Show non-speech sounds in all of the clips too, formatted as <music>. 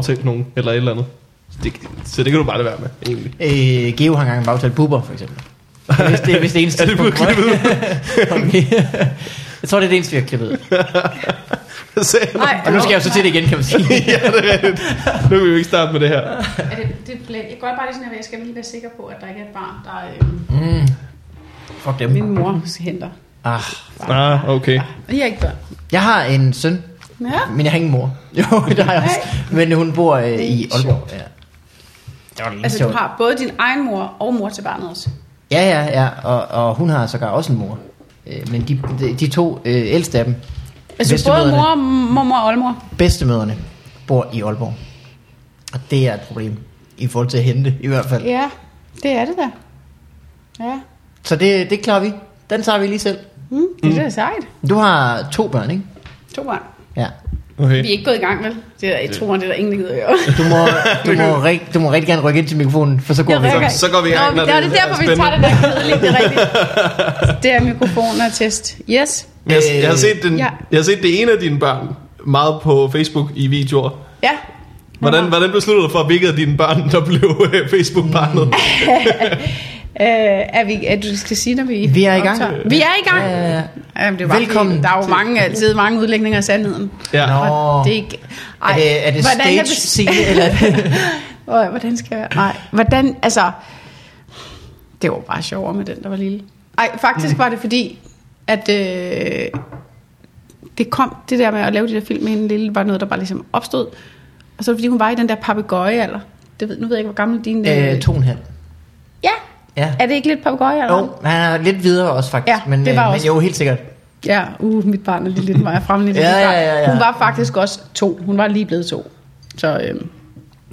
bagtalt nogen, eller et eller andet. Så det, så det kan du bare lade være med, egentlig. Øh, Geo har engang bagtalt buber, for eksempel. Hvis det, hvis det er eneste <laughs> Er det blevet klippet ud? <laughs> Jeg tror, det er det eneste, vi har klippet ud. Nej, Og nu skal jeg jo så til det igen, kan man sige. <laughs> ja, det er rigtigt. Nu kan vi jo ikke starte med det her. Er det, det er jeg går bare lige sådan her, jeg skal lige være sikker på, at der ikke er et barn, der øh, Mm. Fuck dem. min mor henter. Ah. Ah, okay. Og jeg er ikke børn. Jeg har en søn, Ja. men jeg har ingen mor. <laughs> Jo, det har jeg også. Men hun bor øh, i Aalborg. Ja. Det var Altså, du sjovt. har både din egen mor og mor til barnet også. Ja, ja, ja. Og, og hun har sågar også en mor. Øh, Men de, de, de to øh, ældste af dem, Altså, både mor, mormor og oldemor. bedstemøderne, bor i Aalborg. Og det er et problem. I forhold til at hente, i hvert fald. Ja, det er det da. Ja. Så det, det klarer vi. Den tager vi lige selv. Mm, det er sejt. Du har to børn, ikke? To børn. Ja. okay. Vi er ikke gået i gang, vel? Det er, jeg tror, det er der ingenting ud at gøre. Du må, <laughs> du, må, rig, du må rigtig gerne rykke ind til mikrofonen, for så går Jeg vi. rykker. Så går vi i gang, Nå, når det, er det er derfor, vi tager den der kedelige, <laughs> det er rigtigt. Det er mikrofonen og test. Yes. Jeg, jeg, har set den, Ja. jeg har set det ene af dine børn meget på Facebook i videoer. Ja. Hvordan, hvordan besluttede du for, hvilket af dine børn, der blev øh, Facebook-barnet? <laughs> Øh, er vi, at du skal sige, når vi Vi er i gang. optager? Vi er i gang. Ja, ja, ja. Jamen, det bare, Velkommen Fordi, der er jo mange, altid mange udlægninger af sandheden. Ja. Nå. Og det er ikke... Er det, er det jeg stage scene, eller <laughs> er hvordan skal jeg... Nej, hvordan... Altså... Det var bare sjovere med den, der var lille. Ej, faktisk var det fordi, at... Øh, det kom, det der med at lave de der film med en lille, var noget, der bare ligesom opstod. Og så var det, fordi hun var i den der papegøjealder. Det ved, nu ved jeg ikke, hvor gammel din... Øh, to og en halv. Ja, Ja. er det ikke lidt papegøjealder? Jo, han er lidt videre også faktisk. Ja, men, det var øh, også- Men jo, helt sikkert. Ja, uh, mit barn er lige lidt meget fremme <laughs> Ja, ja, ja, ja. Hun var faktisk også to. Hun var lige blevet to. Så øhm,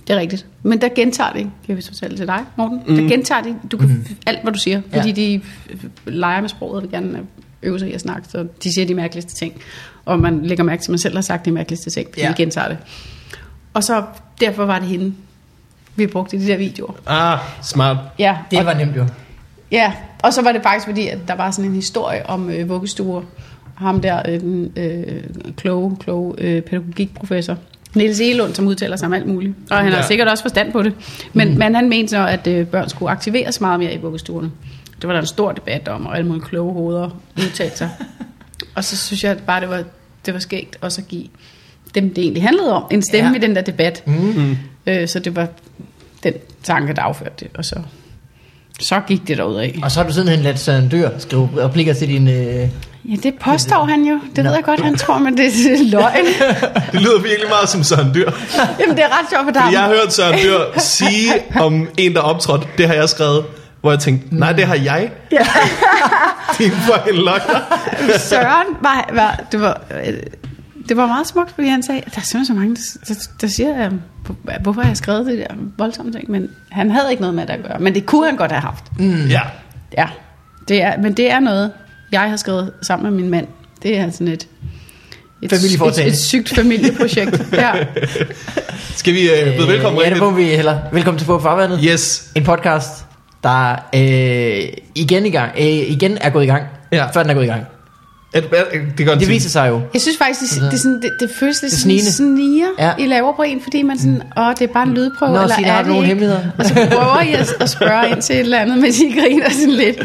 det er rigtigt. Men der gentager de, kan vist fortælle til dig, Morten. Mm. Der gentager de, du kan mm. alt, hvad du siger. Ja. Fordi de øh, leger med sproget og vil gerne øh, øve sig i at snakke. Så de siger de mærkeligste ting. Og man lægger mærke til, at man selv har sagt de mærkeligste ting, fordi Ja. ja. de gentager det. Og så derfor var det hende, vi brugte i de der videoer. Ah, smart. Ja, Det og var nemt jo. Ja, og så var det faktisk fordi, at der var sådan en historie om øh, vuggestuer. Ham der, øh, den øh, kloge, kloge øh, pædagogikprofessor. Niels Elund, som udtaler sig om alt muligt. Og han har Ja. sikkert også forstand på det. Men, mm. men han mente så, at øh, børn skulle aktiveres meget mere i vuggestuerne. Det var der en stor debat om, og alle mulige kloge hoveder udtalte sig. og så synes jeg bare, det var, det var skægt også at give dem, det egentlig handlede om, en stemme Ja. i den der debat. Mm. Øh, så det var den tanke, der afførte det. Og så, så gik det derud af. Og så har du sidenhen ladt Søren Dør skrive replikker til din... Øh... Ja, det påstår han jo. Det ved jeg godt, han tror, men det er løgn. <laughs> Det lyder virkelig meget som Søren Dyr. Jamen, det er ret sjovt for dig. Jeg har hørt Søren Dyr sige om en, der optrådte, det har jeg skrevet, hvor jeg tænkte, nej, det har jeg. Ja. <laughs> Din fucking løgner. Søren var, var, det var, øh, det var meget smukt, fordi han sagde, der er simpelthen så mange, der, der, der siger, øh, hvor- hvorfor har jeg skrevet det der voldsomme ting, men han havde ikke noget med det at gøre, men det kunne han godt have haft. Ja. Ja, det er, men det er noget, jeg har skrevet sammen med min mand. Det er sådan et, et, et, et sygt familieprojekt. <laughs> ja. Skal vi øh, byde velkommen Ja, det må vi heller. Velkommen til På Farvandet. Yes. En podcast, der øh, igen, i gang, øh, igen er gået i gang, Ja. før den er gået i gang. Et, det gør Det viser sig jo. Jeg synes faktisk, det, det, sådan, det, det føles lidt Det snigende. sniger, Ja. I laver på en, fordi man sådan, åh, det er bare en lydprøve, Nå, eller Signe, er har det nogle ikke? hemmeligheder? Og så prøver jeg at, at spørge ind til et eller andet, men de griner sådan lidt.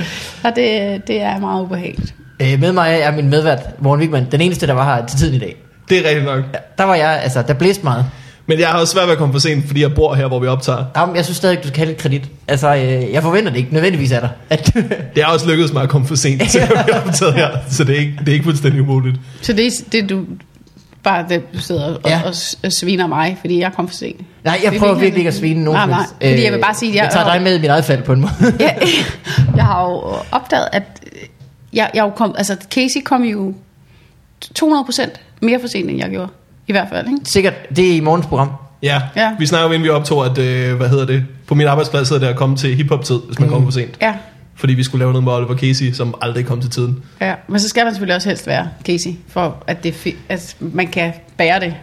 Og det, det er meget ubehageligt. Øh, med mig er min medvært, Morten Wigman, den eneste, der var her til tiden i dag. Det er rigtigt nok. Ja, der var jeg, altså, der blæste meget. Men jeg har også svært ved at komme for sent, fordi jeg bor her, hvor vi optager. Jamen, jeg synes stadig, du skal have lidt kredit. Altså, øh, jeg forventer det ikke nødvendigvis af dig. At, <laughs> Det har også lykkedes mig at komme for sent til, at vi optaget her. <laughs> Så det er ikke, det er ikke fuldstændig umuligt. Så det er det, du bare det, du sidder og, Ja. og, og sviner mig, fordi jeg kom for sent. nej, jeg Det er prøver virkelig- ikke at svine nogen Nej, nej, fordi jeg vil bare sige, at jeg- jeg tager dig med i mit eget fald på en måde. <laughs> jeg, jeg har jo opdaget, at jeg, jeg er jo kom, altså Casey kom jo 200% mere for sent, end jeg gjorde. I hvert fald, ikke? Sikkert, det er i morgens program. Ja, ja. Ja. vi snakker jo inden vi optog, at, øh, hvad hedder det, på min arbejdsplads hedder det at komme til hiphop-tid, hvis man mm. kommer for sent. Ja, Fordi vi skulle lave noget med Oliver Casey, som aldrig kom til tiden. ja. Men så skal man selvfølgelig også helst være Casey, for at, det fi- at man kan bære det.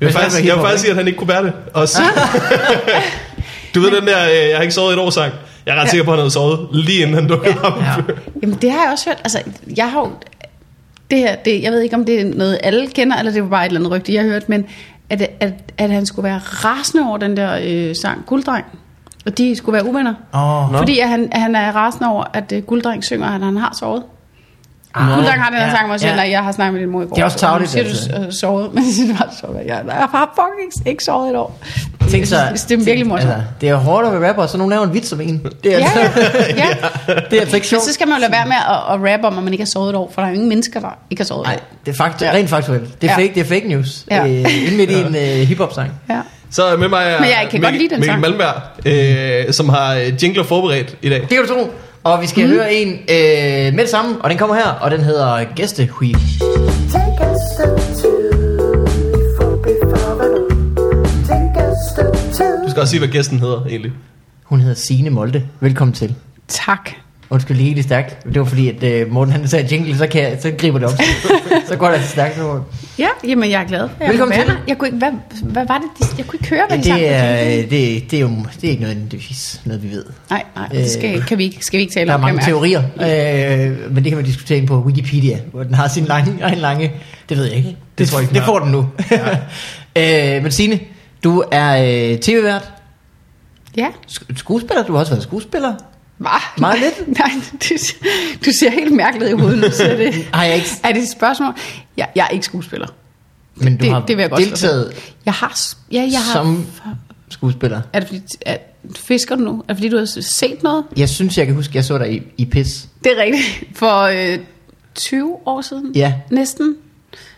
Jeg vil faktisk, jeg vil faktisk sige, at han ikke kunne bære det. Også. <laughs> du ved den der, øh, jeg har ikke sovet et år sang. Jeg er ret Ja. sikker på, at han havde sovet lige inden han dukkede op. Ja. Jamen det har jeg også hørt. Altså, jeg har jo... Det her, det, jeg ved ikke, om det er noget, alle kender, eller det var bare et eller andet rygte, jeg har hørt, men at, at, at han skulle være rasende over den der øh, sang Gulddreng. Og de skulle være uvenner. Åh, Nå. Fordi at han, at han er rasende over, at øh, Gulddreng synger, at han har sovet. Ah, Gulddreng har den her ja, sang, hvor siger, ja. nej, jeg har snakket med din mor i går. Det er også tarveligt, Siger altså. du øh, sovet? Men jeg siger, du har sovet. <laughs> Jeg, jeg har fucking ikke, sovet et år. Tænk så, Jeg synes, det er virkelig morsomt. Altså, det er hårdt at være rapper, så nogen laver en vits om en. Det er, Ja, altså, ja, <laughs> ja. det er altså ikke Men sjovt. så skal man jo lade være med at, at rappe om, at man ikke har sovet et år, for der er jo ingen mennesker, der ikke har sovet et Nej, det er fakt, Ja. rent faktuelt. Det er, Ja. fake, det er fake news. Ja. Øh, inden midt i en øh, hiphop-sang. Ja. Så med mig er Men jeg kan godt lide den Mikkel sang. Malmberg, øh, som har øh, jingler forberedt i dag. Det kan du tro. Og vi skal mm. høre en øh, med det samme, og den kommer her, og den hedder Gæstehui. Take. Du skal også sige, hvad gæsten hedder, egentlig. Hun hedder Signe Molde. Velkommen til. Tak. Undskyld lige lidt stærkt. Det var fordi, at øh, Morten han sagde jingle, så, kan jeg, så griber det op. så går det altså stærkt. Nu. Ja, jamen jeg er glad. Jeg Velkommen til. Jeg kunne ikke, hvad, hvad var det? de- Jeg kunne ikke høre, hvad sang. Det på er, jinglen. øh, det, det er jo det er ikke noget, nødvendigvis noget, vi ved. Nej, nej, det skal, kan vi ikke, skal vi ikke tale Der er om. mange teorier, øh, men det kan man diskutere ind på Wikipedia, hvor den har sin lange, egen lange, det ved jeg ikke. Det, tror jeg ikke, det får den nu. <laughs> øh, men Signe, du er øh, tv-vært. Ja. Sk- skuespiller, du har også været skuespiller. Hva? Meget lidt. <laughs> Nej, du, du ser helt mærkeligt i hovedet, når du siger det. <laughs> Har jeg ikke, Er det et spørgsmål? Jeg, jeg er ikke skuespiller. men du det- har det vil jeg godt deltaget Jeg har... Ja, jeg har... som skuespiller. Er det fordi... Er, fisker du nu? Er det fordi, du har set noget? Jeg synes, jeg kan huske, jeg så dig i, i PIS. Det er rigtigt. For øh, 20 år siden? Ja. Næsten.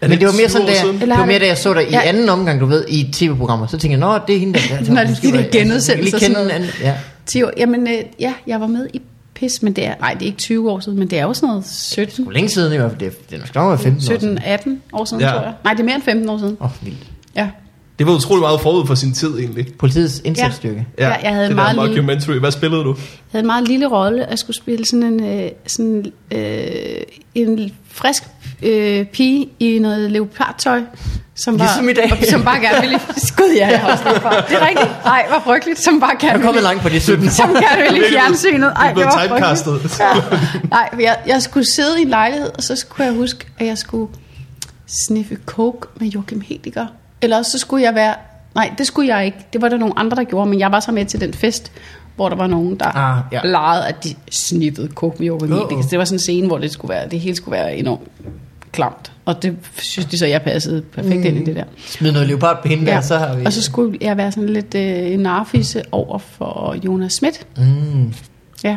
Men det var mere 20 sådan, da jeg, det var mere, det- da jeg så dig i Ja. anden omgang, du ved, i tv-programmer. Så tænkte jeg, nå, det er hende, der... der <laughs> Når er de der var- altså, genudsendelser lige kende og sådan anden, ja. 10 år. Jamen, øh, ja, jeg var med i PIS, men det er... Nej, det er ikke 20 år siden, men det er jo sådan noget 17... Hvor længe siden i hvert fald? Det, er- det er nok nok være 15 år siden. 17-18 år siden, Ja. tror jeg. Nej, det er mere end 15 år siden. Åh, oh, vildt. Ja. Det var utrolig meget forud for sin tid, egentlig. Politiets indsatsstyrke. Ja, jeg havde det en meget der lille- documentary. Hvad spillede du? Jeg havde en meget lille rolle at skulle spille sådan en, øh, sådan, øh, en frisk øh, pige i noget leopardtøj. Som Ligesom i dag. <laughs> Som bare gerne ville... <laughs> Skud, ja, jeg har også leopard. Det er rigtigt. Nej, hvor frygteligt. Som bare Jeg gerne er kommet ville, langt på de 17 <laughs> som gerne ville i fjernsynet. Ej, det var frygteligt. Ja. Nej, for jeg, jeg skulle sidde i en lejlighed, og så skulle jeg huske, at jeg skulle sniffe coke med Joachim Hediger. Eller så skulle jeg være... Nej, det skulle jeg ikke. Det var der nogle andre, der gjorde, men jeg var så med til den fest, hvor der var nogen, der Ah, ja. legede, at de Joachim Uh-oh. Hediger. Så det var sådan en scene, hvor det, skulle være, det hele skulle være enormt klamt. Og det synes de så, jeg passede perfekt mm. ind i det der. Smid noget leopard på hende der, så har vi... Og så skulle jeg være sådan lidt øh, en narfisse over for Jonas Schmidt. Mm. Ja.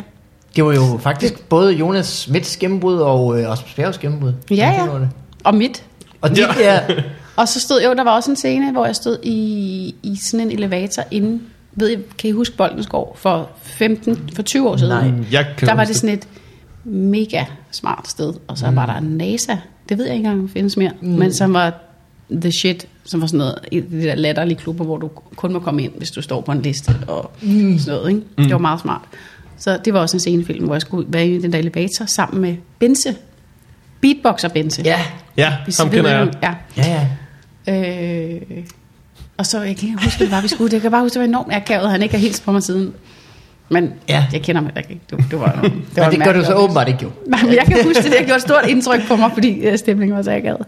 Det var jo faktisk både Jonas Smits gennembrud og øh, Rasmus Bjergs gennembrud. Ja, ja. over det. Og mit. Og det ja. <laughs> Og så stod jo, der var også en scene, hvor jeg stod i, i sådan en elevator inden, ved I, kan I huske Boldensgård for 15, for 20 år siden? Nej. Jeg kan Der var det sådan et mega smart sted, og så mm. var der NASA, det ved jeg ikke engang, om findes mere, mm. men som var the shit, som var sådan noget, i de der latterlige klubber, hvor du kun må komme ind, hvis du står på en liste og mm. sådan noget, ikke? Mm. Det var meget smart. Så det var også en scenefilm, hvor jeg skulle være i den der elevator sammen med Bense, beatboxer Bense. Ja, Ja, ham kender jeg. Ja. ja, ja. Øh, og så, jeg kan ikke huske, hvad det var, vi skulle. Jeg kan bare huske, det var enormt akavet, han ikke har hilst på mig siden. Men Ja. jeg kender heller ikke. Det, det var, det var Men det gør du så åbenbart ikke jo. Nej, men jeg kan huske det. Det har gjort stort indtryk på mig, fordi øh, stemningen var så akavet.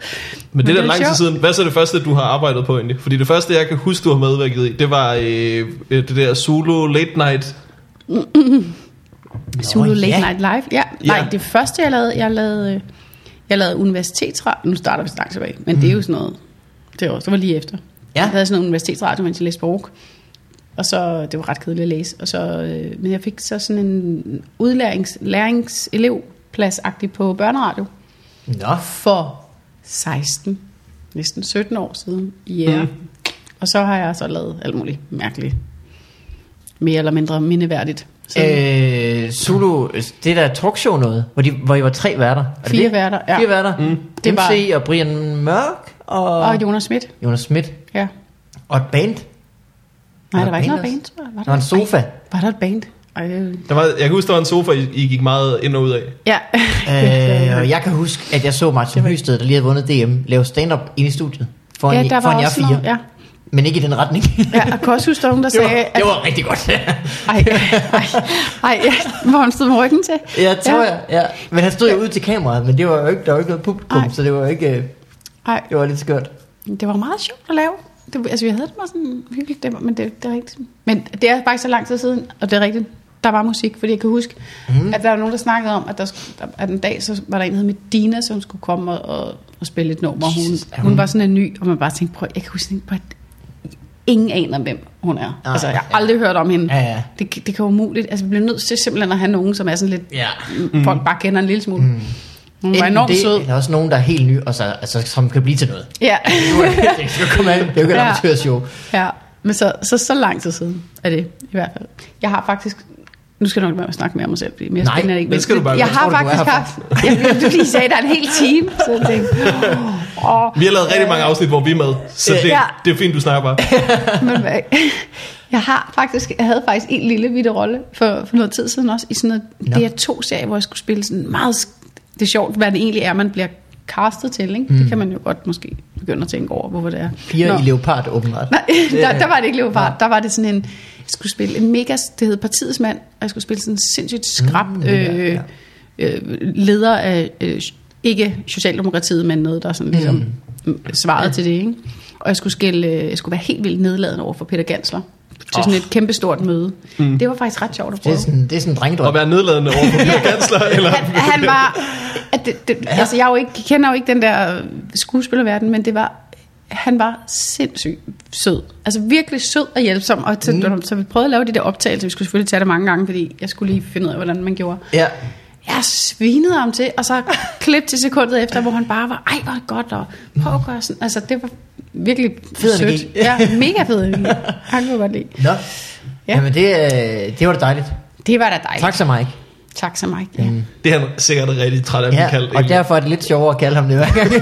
Men det er det er lang tid siden. Hvad er så det første, du har arbejdet på egentlig? Fordi det første, jeg kan huske, du har medvirket i, det var øh, øh, det der Zulu Late Night. Zulu Late ja. Night Live. Ja, nej, Ja. det første, jeg lavede, jeg lavede, øh, jeg lavede universitetsradio. Nu starter vi så langt tilbage, men mm. det er jo sådan noget, det var, det var lige efter. Ja. Jeg havde sådan noget universitetsradio, mens jeg læste sprog. Og så, det var ret kedeligt at læse. Og så, øh, men jeg fik så sådan en udlærings, lærings, elevplads på børneradio Nå, for 16, næsten 17 år siden. Yeah. Mm. Og så har jeg så lavet alt muligt mærkeligt. Mere eller mindre mindeværdigt. Så, øh, Zulu, det der talkshow noget, hvor, de, hvor I var tre værter. Er det Fire det? værter, ja. Fire værter. Mm. Det var- MC og Brian Mørk og, og Jonas Schmidt. Jonas Schmidt. Ja. Og et band. Nej, der der var ikke noget også? band, tror jeg. Var Der var en sofa. Ej, var der et band? Ej. Der var, jeg kan huske, der var en sofa, I, I gik meget ind og ud af. Ja. øh, og jeg kan huske, at jeg så Martin Høsted, der lige havde vundet DM, lave stand-up inde i studiet. Foran, ja, der var foran jer også fire. noget, ja. Men ikke i den retning. ja. Og kan også huske, der var nogen, der <laughs> det, var, sagde, at... det var rigtig godt. Ej, ej, ej, ja, hvor han stod med ryggen til. ja, tror jeg. Ja. Men han stod jo ud til kameraet, men det var jo ikke, der var ikke noget publikum, Nej. så det var ikke, øh, Ej, det var lidt skørt. det var meget sjovt at lave. det, altså, jeg havde det bare sådan hyggeligt, det var, men det, det er rigtigt. Men det er faktisk så lang tid siden, og det er rigtigt, der var musik, fordi jeg kan huske, mm. at der var nogen, der snakkede om, at, der, at en dag, så var der en, der hed Medina, som skulle komme og, og, og spille et nummer. Hun, hun, var sådan en ny, og man bare tænkte, prøv, jeg kan huske, på, at ingen aner, hvem hun er. Nej, altså, jeg har ja. aldrig hørt om hende. Ja, ja. Det, det kan være umuligt. Altså, vi bliver nødt til simpelthen at have nogen, som er sådan lidt, Ja. mm. folk bare kender en lille smule. Mm. Hun var enormt det, sød. eller også nogen, der er helt ny, og så, altså, som kan blive til noget. Ja. det skal komme an. Det er jo ikke et Ja. amatørshow. Ja, men så, så, så lang tid siden er det i hvert fald. Jeg har faktisk... Nu skal jeg nok være med at snakke mere om mig selv, fordi mere Nej, spændende er det ikke. det skal du bare Jeg har tror, er faktisk haft... Jeg, du lige sagde, der er en hel time, så jeg tænkte... Åh, Vi har lavet rigtig mange afsnit, hvor vi er med, så det, Ja. det er fint, du snakker bare. men jeg har faktisk, jeg havde faktisk en lille bitte rolle for, for noget tid siden også, i sådan noget Nå. DR2-serie, hvor jeg skulle spille sådan meget... Det er sjovt, hvad det egentlig er, man bliver castet til, ikke? Mm. Det kan man jo godt måske begynde at tænke over, hvorfor det er. Piger Nå. i leopard, åbenbart. Nej, <laughs> der, der var det ikke leopard. Der var det sådan en... Jeg skulle spille en mega... Det hed Partiets Mand, og jeg skulle spille sådan en sindssygt skrab Mm, mm, det der, øh, øh, leder af... Øh, ikke Socialdemokratiet, men noget, der sådan ligesom mm. svarede til det, ikke? Og jeg skulle, skille, øh, jeg skulle være helt vildt nedladende over for Peter Gansler til sådan et kæmpestort møde. Mm. Det var faktisk ret sjovt at Det prøve. er sådan, det er sådan en At drengedrøm. være nedladende over for Peter Gansler, eller... Han, han var... At det, det, ja. Altså, jeg jo ikke, kender jo ikke den der skuespillerverden, men det var... Han var sindssygt sød. Altså virkelig sød og hjælpsom. Og til, mm. Så vi prøvede at lave de der optagelser. Vi skulle selvfølgelig tage det mange gange, fordi jeg skulle lige finde ud af, hvordan man gjorde. Ja. Jeg svinede ham til, og så klip til sekundet efter, hvor han bare var, ej, hvor det godt, og prøv at gøre sådan. Altså, det var virkelig Fed sødt. Ja, mega fed energi. <laughs> Han kunne jeg godt lide. Nå. Ja. Ja. Jamen, det, øh, det var da dejligt. Det var da dejligt. Tak så Mike. Tak så meget. Ja. Mm. Det er han sikkert rigtig træt af Ja, kaldt. og derfor er det lidt sjovere at kalde ham det hver gang.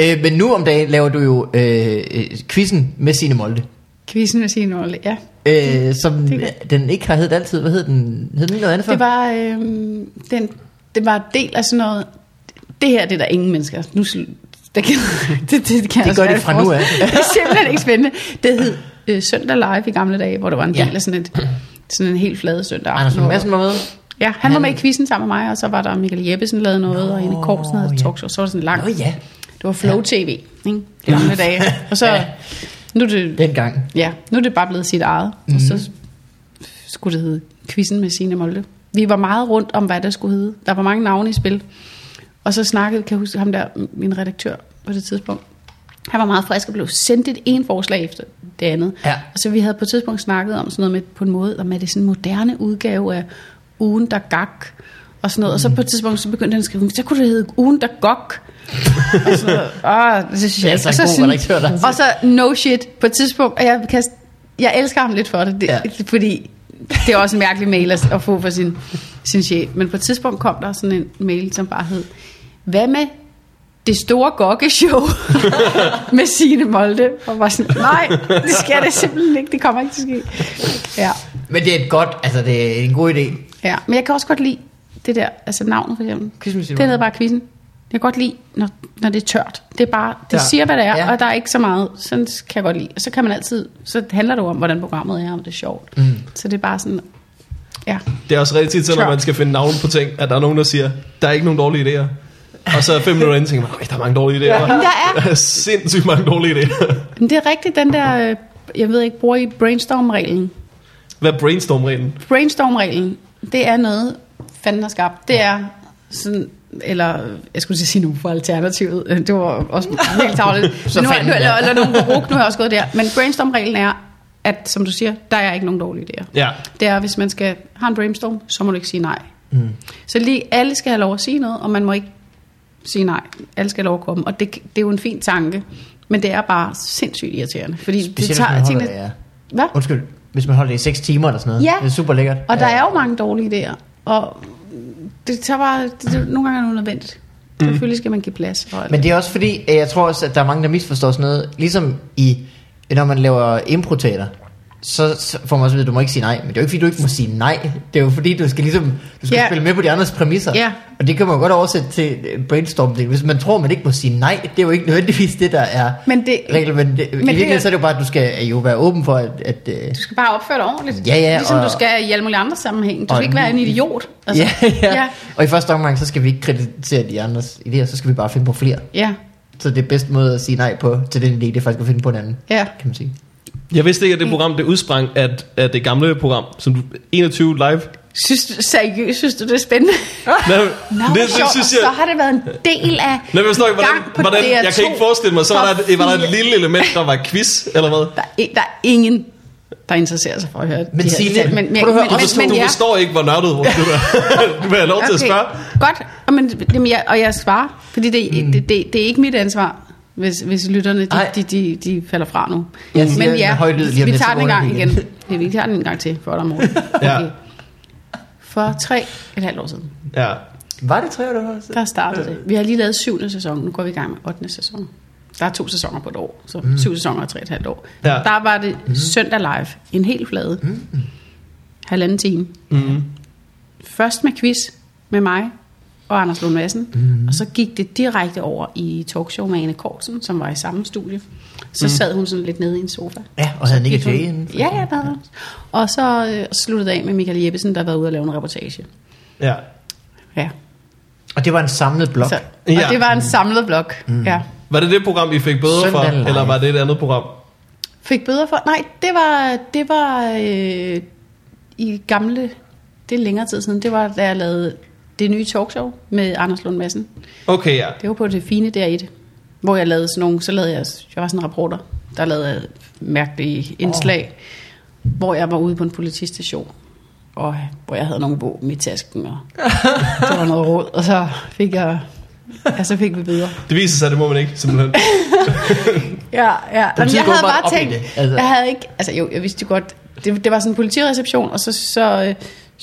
<laughs> øh, men nu om dagen laver du jo øh, øh, quizzen med Signe Molde. Quizzen med sin rolle, ja. Øh, som den ikke har heddet altid. Hvad hed den? Hed den noget andet før? Det var, øh, den, det var del af sådan noget, det her det er der ingen mennesker. Nu, <laughs> det, kan, det, det, kan jeg gør de fra nu af. Det er simpelthen ikke spændende. Det hed øh, Søndag Live i gamle dage, hvor der var en del Ja. af sådan, et, sådan en helt flade søndag Anders aften. Hvor- Madsen var med. Ja, han, han var med i quizzen sammen med mig, og så var der Michael Jeppesen lavede noget, Nå, og Ine Korsen havde ja. et talkshow, så var det sådan langt. Nå ja, Det var Flow TV, ikke? I gamle dage. <laughs> Og så, Ja. nu er det, dengang. Ja, nu er det bare blevet sit eget. Mm-hmm. Og så skulle det hedde Quizzen med Signe Molde. Vi var meget rundt om, hvad det skulle hedde. Der var mange navne i spil. Og så snakkede, kan jeg huske ham der, min redaktør på det tidspunkt. Han var meget frisk og blev sendt et en forslag efter det andet. Ja. Og så vi havde på et tidspunkt snakket om sådan noget med, på en måde, om er det sådan en moderne udgave af ugen, der gak. Og sådan noget. Og så på et tidspunkt, så begyndte han at skrive, så kunne det hedde ugen, der gok. <laughs> og så, åh, det synes jeg Det er altså Og så god der og så no shit på et tidspunkt, og jeg, kan, jeg elsker ham lidt for det, det Ja. ja. fordi det er også en mærkelig mail at, at få for sin, sin chef. Men på et tidspunkt kom der sådan en mail, som bare hed, hvad med det store gokkeshow <laughs> med Signe Molde? Og var sådan, nej, det skal det simpelthen ikke, det kommer ikke til at ske. Ja, Men det er et godt, altså det er en god idé. ja. Men jeg kan også godt lide det der, altså navnet for eksempel. Signe Det hedder bare quizzen. Jeg kan godt lide, når, når det er tørt. Det er bare, det Ja. siger, hvad det er, Ja. og der er ikke så meget. Sådan kan jeg godt lide. Og så kan man altid, så handler det jo om, hvordan programmet er, om det er sjovt. Mm. Så det er bare sådan, ja. Det er også rigtig tit, så når man skal finde navn på ting, at der er nogen, der siger, der er ikke nogen dårlige idéer. Og så fem minutter inden tænker man, "Øj, der er mange dårlige idéer. Men der er, <laughs> sindssygt mange dårlige idéer. <laughs> men det er rigtigt, den der, øh, jeg ved ikke, bruger I brainstorm-reglen? Hvad er brainstorm-reglen? Brainstorm-reglen, det er noget, fanden har skabt. Det er sådan, eller jeg skulle sige nu for alternativet, det var også helt tavligt. <laughs> Så nu, fanden, nu, eller, ja. eller nogen brug, nu har jeg også gået der. Men brainstorm-reglen er, at som du siger, der er ikke nogen dårlige idéer. Ja, Det er, hvis man skal have en brainstorm, så må du ikke sige nej. Mm. Så lige alle skal have lov at sige noget, og man må ikke sige nej. Alle skal have lov at komme, og det, det er jo en fin tanke. Men det er bare sindssygt irriterende. Fordi det Specielt, tager, hvis man holder, tingene, ja. hvad? Undskyld, hvis man holder det i 6 timer eller sådan noget. Ja. Det er super lækkert. Og der ja. er jo mange dårlige idéer. Og det tager bare, det, det, nogle gange er det nødvendigt. Mm. Selvfølgelig skal man give plads. Alt Men det er også fordi, at jeg tror også, at der er mange, der misforstår sådan noget. Ligesom i, når man laver improteater, så, så får man også at vide, at du må ikke sige nej. Men det er jo ikke fordi, du ikke må sige nej. Det er jo fordi, du skal ligesom, du skal Ja. spille med på de andres præmisser. Ja. Og det kan man jo godt oversætte til øh, brainstorm -ting. Hvis man tror, man ikke må sige nej, det er jo ikke nødvendigvis det, der er Men det, reglen. Men, det, men i virkeligheden så er det jo bare, at du skal jo være åben for, at... at øh, du skal bare opføre dig ordentligt. Ja, ja, Ligesom og- du skal i alle mulige andre sammenhæng. Du skal ikke være en idiot. <laughs> ja, ja. ja. Og i første omgang, så skal vi ikke kritisere de andres idéer, så skal vi bare finde på flere. ja. Så det er bedste måde at sige nej på til den idé, det er faktisk at finde på en anden, Ja. kan man sige. Jeg vidste ikke, at det program, det udsprang af, af det gamle program, som du, 21 live. Synes, du- seriøst, synes du, det er spændende? Nå, Nå, det, det, synes så jeg... har det været en del af Nå, jeg forstår ikke, hvordan, gang på hvordan, jeg DR2 kan ikke forestille mig, så var der, et, var der et lille element, der var quiz, eller hvad? Der er, der er ingen, der interesserer sig for at høre Men de her Signe, men, men, prøv at høre, men, men, så, men, du ja. forstår ikke, hvor nørdet du <laughs> er. Du <laughs> vil have lov til at spørge. Godt, og, men, jamen, jeg, og jeg svarer, fordi det, mm. det, det, det er ikke mit ansvar, hvis, hvis lytterne de, Ej. de, de, de falder fra nu. Jeg siger men ja, høj lyd lige vi tager den en gang igen. igen. <laughs> Ja, vi tager den en gang til for dig, morgen. <laughs> Ja. Okay. For tre et halvt år siden, Ja. Var det tre år, der var? der startede det. Vi har lige lavet syvende sæson, nu går vi i gang med ottende sæson. Der er to sæsoner på et år, så mm. syv sæsoner og tre et halvt år. Ja. Der var det søndag live, en helt flade, mm. halvanden time. Mm. Først med quiz med mig og Anders Lund Madsen, mm. og så gik det direkte over i talkshow med Anne Kortsen, som var i samme studie. Så mm. sad hun sådan lidt nede i en sofa. Ja, og havde Nick Jay inden. Ja, ja, der havde hun. Og så øh, sluttede det af med Michael Jeppesen, der var ude og lave en reportage. Ja. Ja. Og det var en samlet blok. Så, og Ja. det var en samlet blok. Mm. Ja. Var det det program, I fik bøder for, Søndag Live. eller var det et andet program? Fik bøder for? Nej, det var, det var øh, i gamle, det er længere tid siden, det var da jeg lavede det nye talkshow med Anders Lund Madsen. Okay, ja. Det var på det fine der i det, hvor jeg lavede sådan nogle, så lavede jeg, jeg var sådan en reporter, der lavede mærkelige indslag, oh. hvor jeg var ude på en politistation, og hvor jeg havde nogle våben i tasken, og <laughs> der var noget råd, og så fik jeg, ja, så fik vi bøder. Det viser sig, det må man ikke, simpelthen. <laughs> Ja, ja. Jamen, jeg havde bare tænkt, det, altså. jeg havde ikke, altså jo, jeg vidste godt, det, det var sådan en politireception, og så, så øh,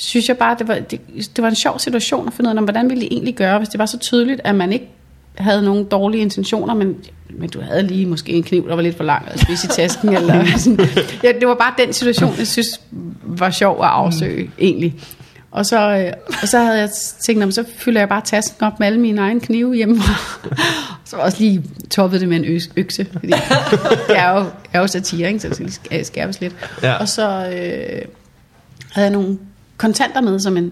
synes jeg bare, det var, det, det var en sjov situation at finde ud af, hvordan ville det egentlig gøre, hvis det var så tydeligt, at man ikke havde nogen dårlige intentioner, men, men du havde lige måske en kniv, der var lidt for lang at spise i tasken. <laughs> eller sådan. Ja, det var bare den situation, jeg synes var sjov at afsøge, mm. egentlig. Og så, øh, og så havde jeg tænkt, "Nå, men så fylder jeg bare tasken op med alle mine egne knive hjemmefra. <laughs> så var også lige toppet det med en økse, fordi jeg er jo, jeg er jo satire, ikke? så det skal skærpes lidt. Ja. Og så øh, havde jeg nogle kontanter med som en,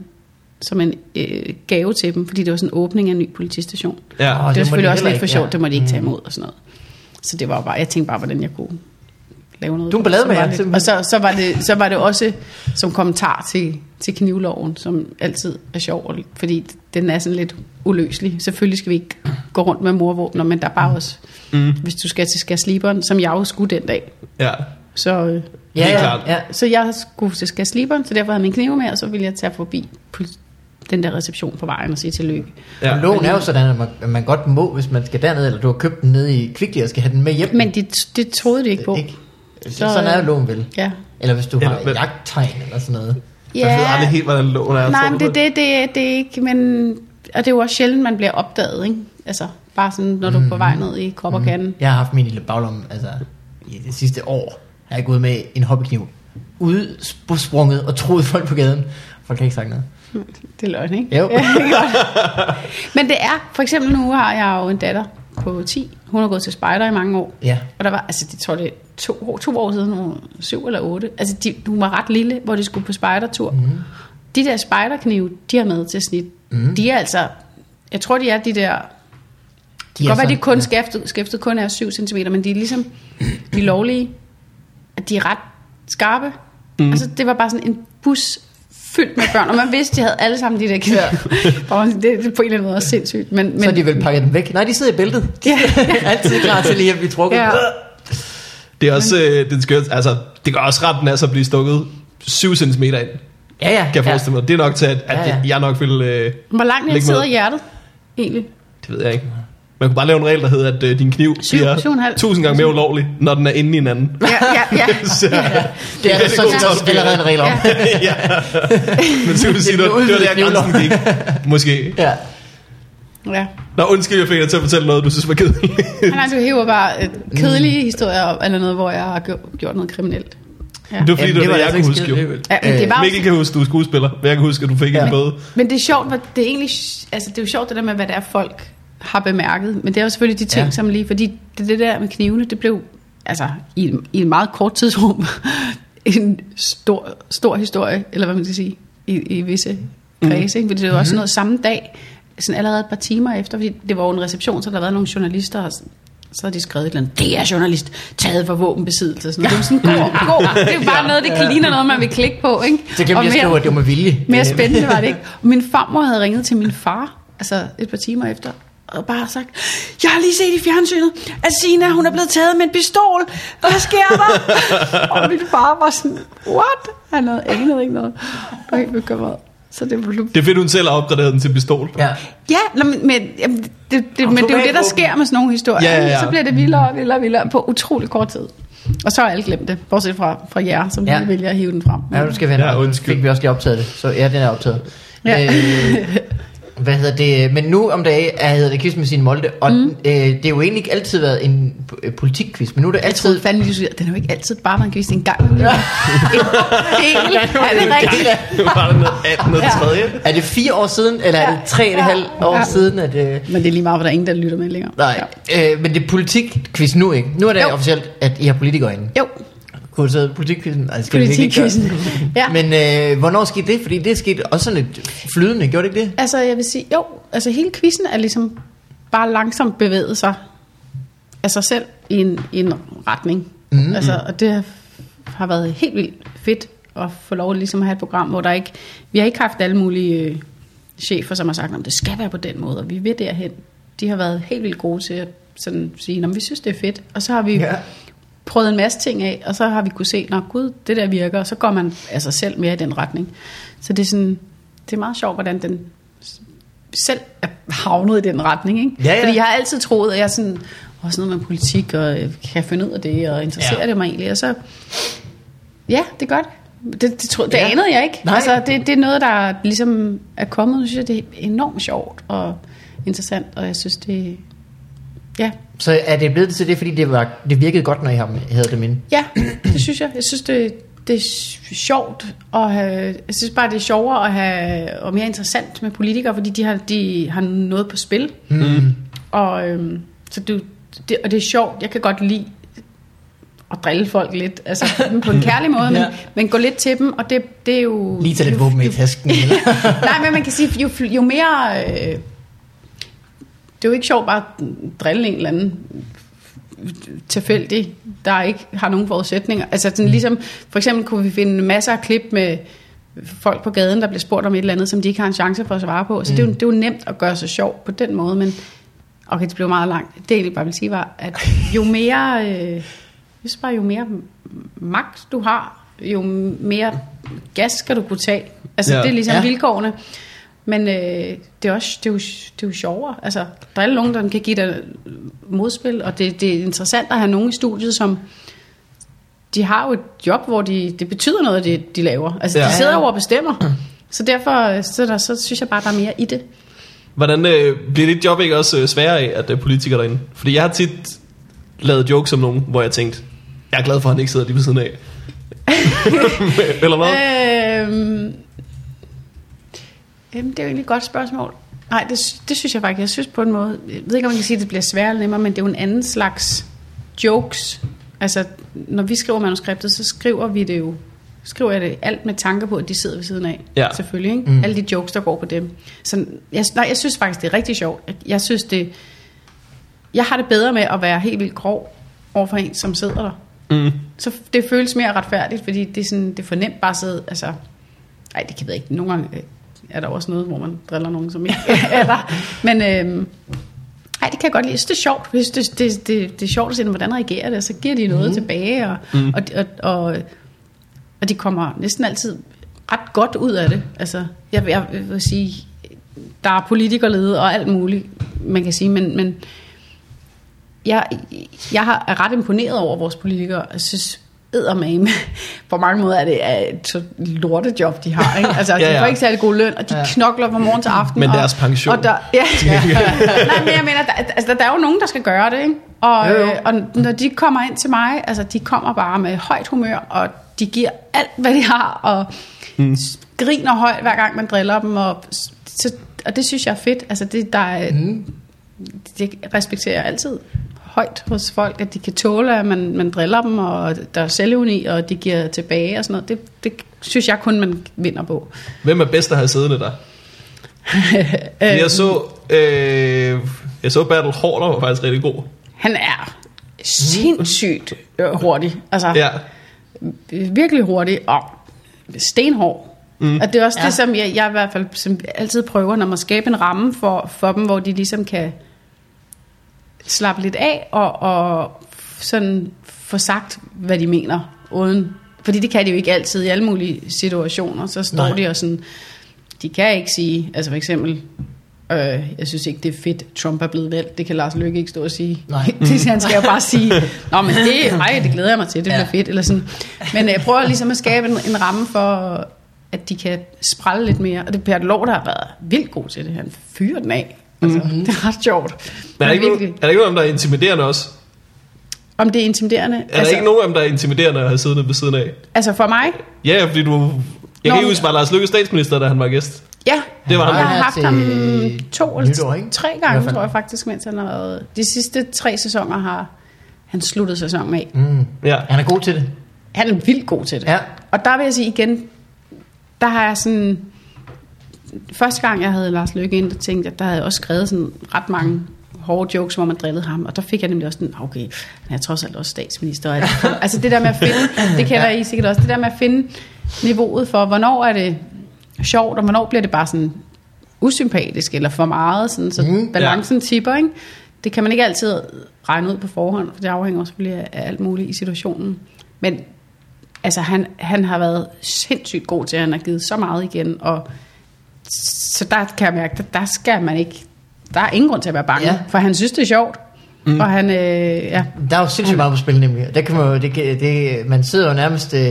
som en øh, gave til dem, fordi det var sådan en åbning af en ny politistation. Ja. Åh, det var det de selvfølgelig også heller lidt for sjovt, ja. det må de ikke tage imod og sådan noget. Så det var bare, jeg tænkte bare, hvordan jeg kunne lave noget. Du er en ballade med var jer, lidt-. Og så, så, var det, så var det også som kommentar til, til knivloven, som altid er sjov, fordi den er sådan lidt uløselig. Selvfølgelig skal vi ikke gå rundt med morvåbner, men der er bare også, Mm. hvis du skal til Skasliberen, som jeg jo skulle den dag, Ja. så, Helt Ja, ja, klart. ja. så jeg skulle til Skasliberen, så derfor havde jeg min knive med, og så ville jeg tage forbi den der reception på vejen og sige tillykke. ja. Og loven er jo sådan, at man, at man godt må, hvis man skal derned, eller du har købt den nede i Kvickly og skal have den med hjem. Men det, det troede de ikke på. Ikke? Så, Så, sådan er jo loven vel. Ja. Eller hvis du Eller har hvad- jagttegn eller sådan noget. Jeg ved aldrig helt, hvordan loven er. Nej, men det, det, det, det er ikke, men... Og det er jo også sjældent, man bliver opdaget, ikke? Altså, bare sådan, når du er på vej ned i kopperkanden. Jeg har haft min lille baglomme, altså i det sidste år, jeg gået med en hobbykniv udsprunget og troet folk på gaden. Folk har ikke sagt noget. Det er løgn, ikke? Jo. <laughs> Ja, er men det er, for eksempel nu har jeg jo en datter på 10. Hun har gået til spejder i mange år. Ja. Og der var, altså det tror det er to, to år siden, hun syv eller otte. Altså de, hun var ret lille, hvor de skulle på spejdertur. Mm. De der spejderknive, de har med til snit. Mm. De er altså, jeg tror de er de der De kan godt være, de kun skæftet, skæftet kun er 7 cm, men de er ligesom de lovlige, at de er ret skarpe. Mm. Altså, det var bare sådan en bus fyldt med børn, og man vidste, de havde alle sammen de der. Ja. <laughs> det, det er på en eller anden måde også sindssygt. Men, men, Så de vel pakket dem væk. Nej, de sidder i bæltet. De <laughs> Ja. er <laughs> altid klar til lige at blive trukket. Ja. Det er også, øh, den skørt, altså, det gør også ret, den er så at blive stukket 7 cm ind, kan Ja, ja. jeg forestille mig. Det er nok til, at, at Ja, ja. jeg nok vil... Øh, Hvor langt ned sidder hjertet, egentlig? det ved jeg ikke. Man kunne bare lave en regel, der hedder, at øh, din kniv Syv- bliver syv tusind gange mere ulovlig, når den er inde i en anden. Ja, ja, ja. <laughs> Så, Det er der <laughs> det sådan set allerede en regel om. <laughs> ja. Men så vil jeg sige, det, Det var- det var der grænsen gik. Måske. Ja. ja. Nå, undskyld, jeg fik dig til at fortælle noget, du synes var kedeligt. Han altså hiver bare øh, kedelige historier op, eller noget, hvor jeg har gjort- noget kriminelt. Ja. Det var fordi, Jamen, det var det, jeg altså kunne ikke huske. Jo. alligevel. Ja, men det var Mikkel kan huske, du er skuespiller, men jeg kan huske, at du fik Ja. en bøde. Men det er sjovt, hvad det er egentlig, altså det er jo sjovt det der med, hvad det er folk har bemærket, men det er jo selvfølgelig de ting, Ja. som lige, fordi det, det der med knivene, det blev, altså i, i en meget kort tidsrum, <laughs> en stor, stor historie, eller hvad man skal sige, i, i visse kredse, ikke? fordi det var også noget samme dag, sådan allerede et par timer efter, fordi det var jo en reception, så der været nogle journalister, og så havde de skrevet et eller andet, det er journalist, taget for våbenbesiddelse. Sådan. Det var sådan, gå, gå. <laughs> Det er bare noget, det ligner noget, man vil klikke på. Ikke? Så jeg at mere- skrive, at det var med vilje. mere spændende var det ikke. Min farmor havde ringet til min far, altså et par timer efter, og bare sagt, jeg har lige set i fjernsynet, at Sina, hun er blevet taget med en pistol. Hvad sker der? <laughs> og min far var sådan, what? Han havde anede ikke noget. Jeg var helt bekymret. Så det var Det er fedt, hun selv har opgraderet den til pistol. Ja. Ja, men, men, jamen, det, det, men det er jo det, der sker med sådan nogle historier. Ja, ja, ja. Så bliver det vildere og vildere og vildere på utrolig kort tid. Og så har alle glemt det, bortset fra, fra jer, som Ja. vælger at hive den frem. Ja, nu skal Ja, ja, undskyld. Fik vi også lige optaget det. Så ja, den er optaget. Ja. Øh, <laughs> hvad hedder det? Men nu om dagen er hedder det quiz med sin Molde, og mm. øh, det er jo egentlig ikke altid været en øh, politikquiz, men nu er det Jeg altid... troede fandme, den er jo ikke altid bare været en quiz, det er en gang. <laughs> Ja. En del, er det rigtigt? Nu var der noget 18 og 3. Er det fire år siden, eller er det tre og et halvt år Ja. siden, at... Øh, Men det er lige meget, for der er ingen, der lytter med længere. nej, øh, men det er politikquiz nu, ikke? Nu er det Jo. officielt, at I har politikere inde. Jo, Kunne så politikquizzen? Ikke politikquizzen. <laughs> ja. Men, øh, hvornår skete det? Fordi det skete også sådan lidt flydende, gjorde det ikke det? altså, jeg vil sige, jo, altså hele quizzen er ligesom bare langsomt bevæget sig af sig selv i en, i en retning. Mhm. Mm-hmm. Altså, og det har været helt vildt fedt at få lov at ligesom at have et program, hvor der ikke, vi har ikke haft alle mulige øh, chefer, som har sagt, at det skal være på den måde, og vi vil derhen. De har været helt vildt gode til at sådan sige, at vi synes, det er fedt. Og så har vi Ja. Prøvet en masse ting af, og så har vi kunne se, at gud, det der virker, og så går man sig selv mere i den retning. Så det er sådan, det er meget sjovt, hvordan den selv er havnet i den retning. Ikke? Ja, ja. Fordi jeg har altid troet, at jeg er sådan, også noget med politik, og øh, kan finde ud af det, og interesserer Ja. det mig egentlig. Og så, ja, det gør det. Det, det, tro, det ja. anede jeg ikke. Nej. Altså, det, det er noget, der ligesom er kommet. Nu synes jeg, det er enormt sjovt og interessant, og jeg synes, det Ja, Så er det blevet til det, fordi det, var, det virkede godt, når I har- havde dem inde? ja det synes jeg. Jeg synes, det, det er sjovt at have, jeg synes bare, det er sjovere at have, og mere interessant med politikere, fordi de har, de har noget på spil. Mm. Og, øhm, så du, det, og det er sjovt. Jeg kan godt lide at drille folk lidt, altså <laughs> på en kærlig måde, men, Ja. men gå lidt til dem, og det, det er jo... Lige tage lidt våben i tasken. <laughs> Eller? Nej, men man kan sige, jo, jo mere... Øh, det er jo ikke sjovt bare at drille en eller anden tilfældig, der ikke har nogen forudsætninger. Altså sådan ligesom, for eksempel kunne vi finde masser af klip med folk på gaden, der bliver spurgt om et eller andet, som de ikke har en chance for at svare på. Så mm. det, er jo, det er jo nemt at gøre sig sjov på den måde, men okay, det blev meget langt. Det jeg egentlig bare vil sige var, at jo mere, øh, jeg synes bare, jo mere magt du har, jo mere gas skal du kunne tage. Altså Ja. det er ligesom ja. vilkårene. Men øh, det, er også, det, er jo, det er jo sjovere. Altså, der er nogen, der kan give dig modspil, og det, det er interessant at have nogen i studiet, som de har jo et job, hvor de, det betyder noget, det de laver. Altså, Ja. de sidder jo og bestemmer. Så derfor så, der, så synes jeg bare, der er mere i det. Hvordan øh, bliver dit job ikke også øh, sværere af, at der er politikere derinde? Fordi jeg har tit lavet jokes om nogen, hvor jeg tænkte, jeg er glad for, at han ikke sidder lige ved siden af. <laughs> <laughs> Eller hvad? Øhm, jamen, det er jo egentlig et godt spørgsmål. Nej, det, det synes jeg faktisk. Jeg synes på en måde, jeg ved ikke, om man kan sige, at det bliver sværere eller nemmere, men det er jo en anden slags jokes. Altså, når vi skriver manuskriptet, så skriver vi det jo, skriver jeg det alt med tanke på, at de sidder ved siden af. Ja. Selvfølgelig, ikke? Mm. Alle de jokes, der går på dem. Så jeg, nej, jeg synes faktisk, det er rigtig sjovt. Jeg, synes det, jeg har det bedre med at være helt vildt grov overfor en, som sidder der. Mm. Så det føles mere retfærdigt, fordi det er, sådan, det er for nemt bare at sidde, altså, ej, det kan jeg ikke, nogle gange øh, er der også noget, hvor man driller nogen, som ikke er der, men øhm, ej, det kan jeg godt lide, jeg synes, det er sjovt, jeg synes, det, det, det, det er sjovt at se, hvordan reagerer det, og så giver de noget mm. tilbage, og, mm. og, og, og, og de kommer næsten altid ret godt ud af det, altså, jeg, jeg vil sige, der er politikerlede og alt muligt, man kan sige, men, men jeg, jeg har- er ret imponeret over vores politikere. Jeg synes, eddermame, på mange måder er det et lortejob, de har. Ikke? Altså, Ja, de ja. får ikke særlig god løn, og de Ja. knokler fra morgen til aften. Men og, deres pension. Og der, <laughs> ja, Nej, men jeg mener, der, altså, der er jo nogen, der skal gøre det. Ikke? Og, Jo, jo. øh, og når de kommer ind til mig, altså de kommer bare med højt humør, og de giver alt, hvad de har, og mm. griner højt, hver gang man driller dem. Og, så, og det synes jeg er fedt. Altså, det, der er, Mm. det respekterer jeg altid højt hos folk, at de kan tåle, at man, man driller dem, og der er selvuni, og de giver tilbage og sådan noget. Det, det synes jeg kun, man vinder på. Hvem er bedst at have siddende der? <laughs> jeg så, øh, jeg så Battle Hårder var faktisk rigtig god. Han er sindssygt hurtig. Altså, Ja. virkelig hurtig og stenhård. Mm. Og det er også. Ja. det, som jeg, jeg i hvert fald som altid prøver, når man skaber en ramme for, for dem, hvor de ligesom kan slappe lidt af og, og sådan få sagt, hvad de mener, uden, fordi det kan de jo ikke altid i alle mulige situationer. Så står Nej. De og sådan, de kan ikke sige, altså for eksempel, øh, jeg synes ikke, det er fedt, Trump er blevet valgt. Det kan Lars Løkke ikke stå og sige. Nej. <laughs> det, han skal jo bare sige, Nå, men det, <laughs> ej, det glæder jeg mig til, det Ja. bliver fedt. Eller sådan. Men øh, jeg prøver ligesom at skabe en, en ramme for, at de kan sprælle lidt mere. Og det er Lov, der har været vildt god til det. Han fyrer den af. Altså, mm-hmm. Det er ret sjovt. Men er der, ikke virkelig, nogen, er der ikke nogen der er intimiderende også? om det er intimiderende. Er altså, der ikke nogen af dem, der er intimiderende at have siddende ved siden af? Altså for mig, Ja, fordi du... Jeg Nå, kan ikke huske, var Lars Lykke statsminister, da han var gæst? ja. Det var jeg han. har her haft ham to eller nytår, ikke? tre gange, tror jeg faktisk, mens han har været... De sidste tre sæsoner har han sluttet sæsonen af. Mm. Ja. Han er god til det. Han er vildt god til det. Ja. Og der vil jeg sige igen, der har jeg sådan... Første gang, jeg havde Lars Løkke ind, der tænkte jeg, der havde jeg også skrevet sådan ret mange hårde jokes, hvor man drillede ham. Og der fik jeg nemlig også sådan, okay, han er trods alt også statsminister. Er det- <laughs> altså det der med at finde, det kender I sikkert også, det der med at finde niveauet for, hvornår er det sjovt, og hvornår bliver det bare sådan usympatisk, eller for meget, sådan, så Mm, balancen ja. tipper, ikke? Det kan man ikke altid regne ud på forhånd, for det afhænger også selvfølgelig af alt muligt i situationen. Men altså, han, han har været sindssygt god til, at han har givet så meget igen, og så der kan jeg mærke, der, der skal man ikke, der er ingen grund til at være bange, Ja. for han synes, det er sjovt. Mm. Og han, øh, ja, Der er jo sindssygt meget på spil nemlig. Der kan man, jo, det, det, man sidder jo nærmest øh,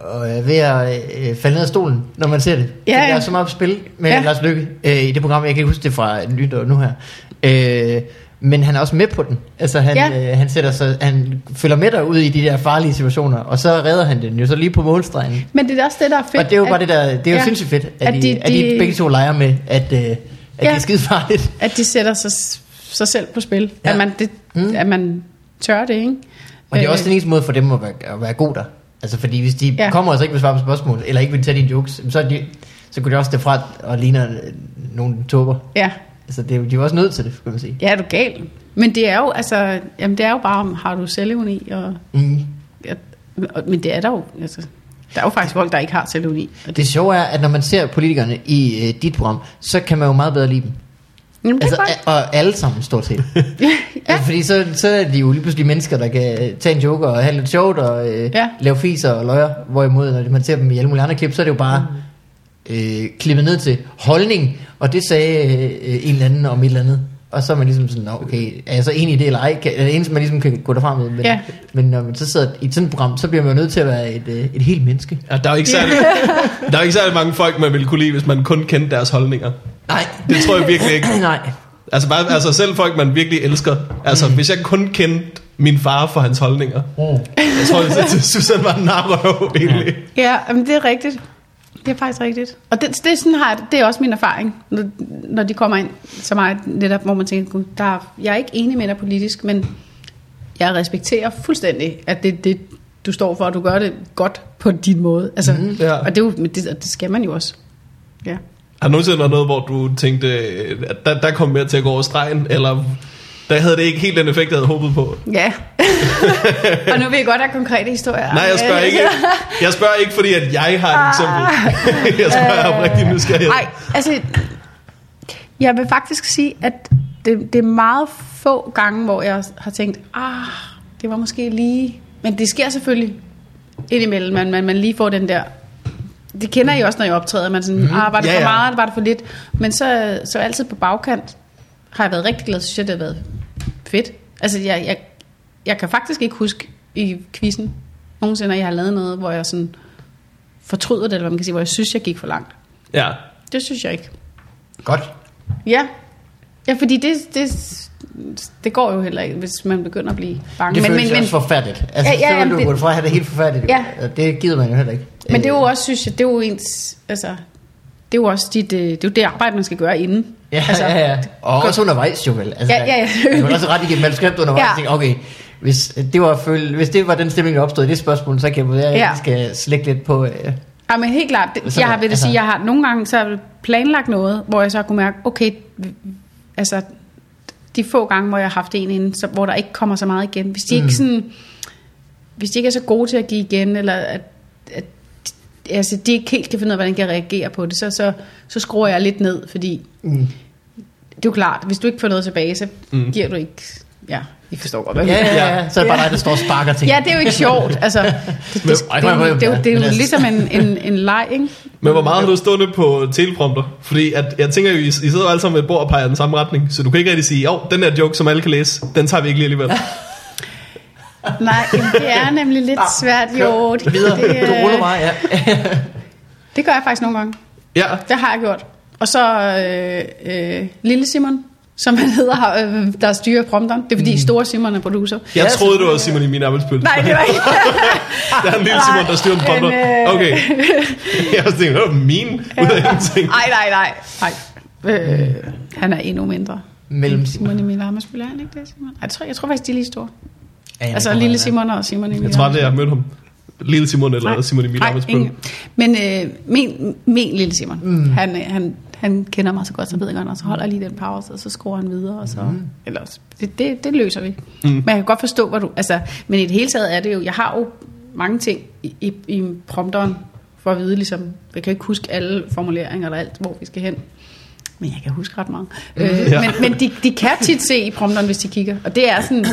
og er ved at øh, falde ned af stolen, når man ser det. Ja, Der ja. er så meget på spil med ja. Lars Lykke øh, i det program. Jeg kan ikke huske det fra Lytter nu her. Øh, men han er også med på den. Altså han, Ja. øh, han, sætter sig, han følger med dig ud i de der farlige situationer, og så redder han den jo så lige på målstregen. men det er også det, der er fedt. og det er jo bare at, det der, det er jo Ja. sindssygt fedt, at, At de, de- at de begge to leger med, at, øh, at ja. Det er skide farligt. at de sætter sig, sig selv på spil. Ja. At, man, det, Mm. at man tør det, ikke? Og det er Øh, også den eneste måde for dem at være, at være god der. Altså fordi hvis de ja. Kommer og så ikke vil svare på spørgsmål, eller ikke vil tage dine jokes, så, de, så går de også derfra og ligner øh, nogle tåber. Ja. Altså det, er jo- de er jo også nødt til det, skal man sige. Ja, er du gal? Men det er jo, altså, jamen det er jo bare, om har du selvevni, og, Mm. ja, og, men det er der jo, altså, der er jo faktisk folk, der ikke har selvevni. Og Det sjove er, at når man ser politikerne i øh, dit program, så kan man jo meget bedre lide dem. jamen, det Altså, a- og alle sammen stort set. <laughs> Ja, Altså, fordi så, så er de jo lige pludselig mennesker, der kan øh, tage en joke og have lidt sjovt og øh, ja. Lave fiser og løjer. Hvorimod, når man ser dem i alle mulige andre klip, så er det jo bare øh, klippet ned til holdning. Og det sagde øh, en eller anden om et eller andet. Og så er man ligesom sådan, "Nå, okay, er jeg så enig i det eller ej? Kan, er det eneste, man ligesom kan gå derfra med? Men, Ja. men når man så sidder i sådan et program, så bliver man jo nødt til at være et, øh, et helt menneske. Ja, der er jo ikke særlig, der er ikke særlig mange folk, man ville kunne lide, hvis man kun kendte deres holdninger. Nej. Det tror jeg virkelig ikke. <clears throat> Nej. Altså, bare, altså selv folk, man virkelig elsker. Altså, mm. hvis jeg kun kendte min far for hans holdninger. Mm. Jeg tror, jeg synes, han var en narrøv, egentlig. ja jamen, det er rigtigt. Det er faktisk rigtigt. Og det, det, er sådan har, det er også min erfaring, når, når de kommer ind så meget netop, hvor man tænker, "Gud, der er, jeg er ikke enig med dig politisk, men jeg respekterer fuldstændig, at det det, du står for, og du gør det godt på din måde. Altså, mm, ja. Og det, er jo, det, og det skal man jo også. Ja. Har du nogensinde været noget, hvor du tænkte, at der, der kom mere til at gå over stregen, eller der havde det ikke helt den effekt, jeg havde håbet på? Ja. <laughs> og nu vil jeg godt have konkrete historier. Nej, jeg spørger ikke, <laughs> jeg spørger ikke fordi at jeg har et eksempel. <laughs> jeg spørger Øh, oprigtigt nysgerrighed. Nej, altså, jeg vil faktisk sige, at det, det er meget få gange, hvor jeg har tænkt, ah, det var måske lige... Men det sker selvfølgelig indimellem, man, man, man lige får den der... Det kender I også, når jeg optræder. Man sådan, ah, var det Ja, for ja. meget, eller var det for lidt? Men så, så altid på bagkant har jeg været rigtig glad, synes jeg, det har været fedt. Altså, jeg, jeg, jeg kan faktisk ikke huske i quizzen nogensinde, at jeg har lavet noget, hvor jeg sådan fortryder det, eller hvad man kan sige, hvor jeg synes, jeg gik for langt. Ja. Det synes jeg ikke. Godt. Ja. Ja, fordi det, det, det går jo heller ikke, hvis man begynder at blive bange. Det men, føles men, også men, forfærdeligt. Altså, Ja, ja, så vil jamen, du det- fra at have det helt forfærdeligt. Ja. Det gider man jo heller ikke. men det er jo Øh, også, synes jeg, det er jo ens, altså, det er jo også dit, øh, det er jo det arbejde, man skal gøre inden. Ja, altså, ja, ja. Og også undervejs jo vel. Altså, Ja, ja, ja. Jeg kan også ret i et manuskript undervejs. Ja. Ja. Tænke, okay, hvis det, var føl, hvis det var den stemning, der opstod i det spørgsmål, så kan jeg, jeg Ja. skal slække lidt på... Øh, Ja, men helt klart, det, jeg har ved det altså- sige, jeg har nogle gange, så planlagt noget, hvor jeg så kunne mærke, okay, altså de få gange, hvor jeg har haft en inden, så, hvor der ikke kommer så meget igen. Hvis de ikke sådan, hvis de ikke er så gode til at give igen, eller at, at altså, de ikke helt kan finde ud af, hvordan de kan reagere på det, så, så, så skruer jeg lidt ned, fordi Mm. det er jo klart, hvis du ikke får noget tilbage, så Mm. giver du ikke, ja, I forstår godt, hvad Ja, jeg ja, ja, så er det bare dig, der står og sparker ting. Ja, det er jo ikke sjovt. Altså, det, det, det, det, det, det, er jo- det er men jo altså- ligesom en, en, en leg, ikke? Men hvor meget har du stående på teleprompter? Fordi at, jeg tænker jo, I, I sidder jo alle sammen ved et bord og peger den samme retning, så du kan ikke rigtig sige, jo, den der joke, som alle kan læse, den tager vi ikke lige alligevel. <laughs> Nej, jamen, det er nemlig lidt svært, jo. Det, Videre, det, du øh, ruller bare, ja. <laughs> det gør jeg faktisk nogle gange. Ja, Det har jeg gjort. Og så øh, øh, Lille Simon, som han hedder, har, øh, der styrer prompteren. Det er fordi mm. store Simon er producer. jeg Ja, troede, du var Simon i min arbejdsbøl. Nej, det var ikke. <laughs> Der er en lille Simon, der styrer en prompter. en, øh, Okay. <laughs> Jeg har tænkt, det var min ud af ingenting. Nej, nej, nej. nej. Øh, han er endnu mindre. Mellem Simon i min arbejdsbøl, er han ikke det, Simon? Jeg tror, jeg tror faktisk, de er lige store. Ja, Altså det Lille. Simon og Simon i min Jeg tror aldrig, jeg har mødt ham. Lille Simon eller Nej. Simon arbejdsbøl. ingen. Men øh, min, min lille Simon, mm. han, øh, han, han kender mig så godt, så ved jeg godt, og så holder jeg lige den pause, og så skruer han videre, og så, mm. eller, det, det, det løser vi. Mm. Men jeg kan godt forstå, hvad du, altså, men i det hele taget er det jo, jeg har jo mange ting i, i, i prompteren, for at vide, ligesom, jeg kan ikke huske alle formuleringer eller alt, hvor vi skal hen. Men jeg kan huske ret meget. Mm. Øh, Ja. ja. Men, men de, de kan tit se i prompteren, hvis de kigger. Og det er sådan,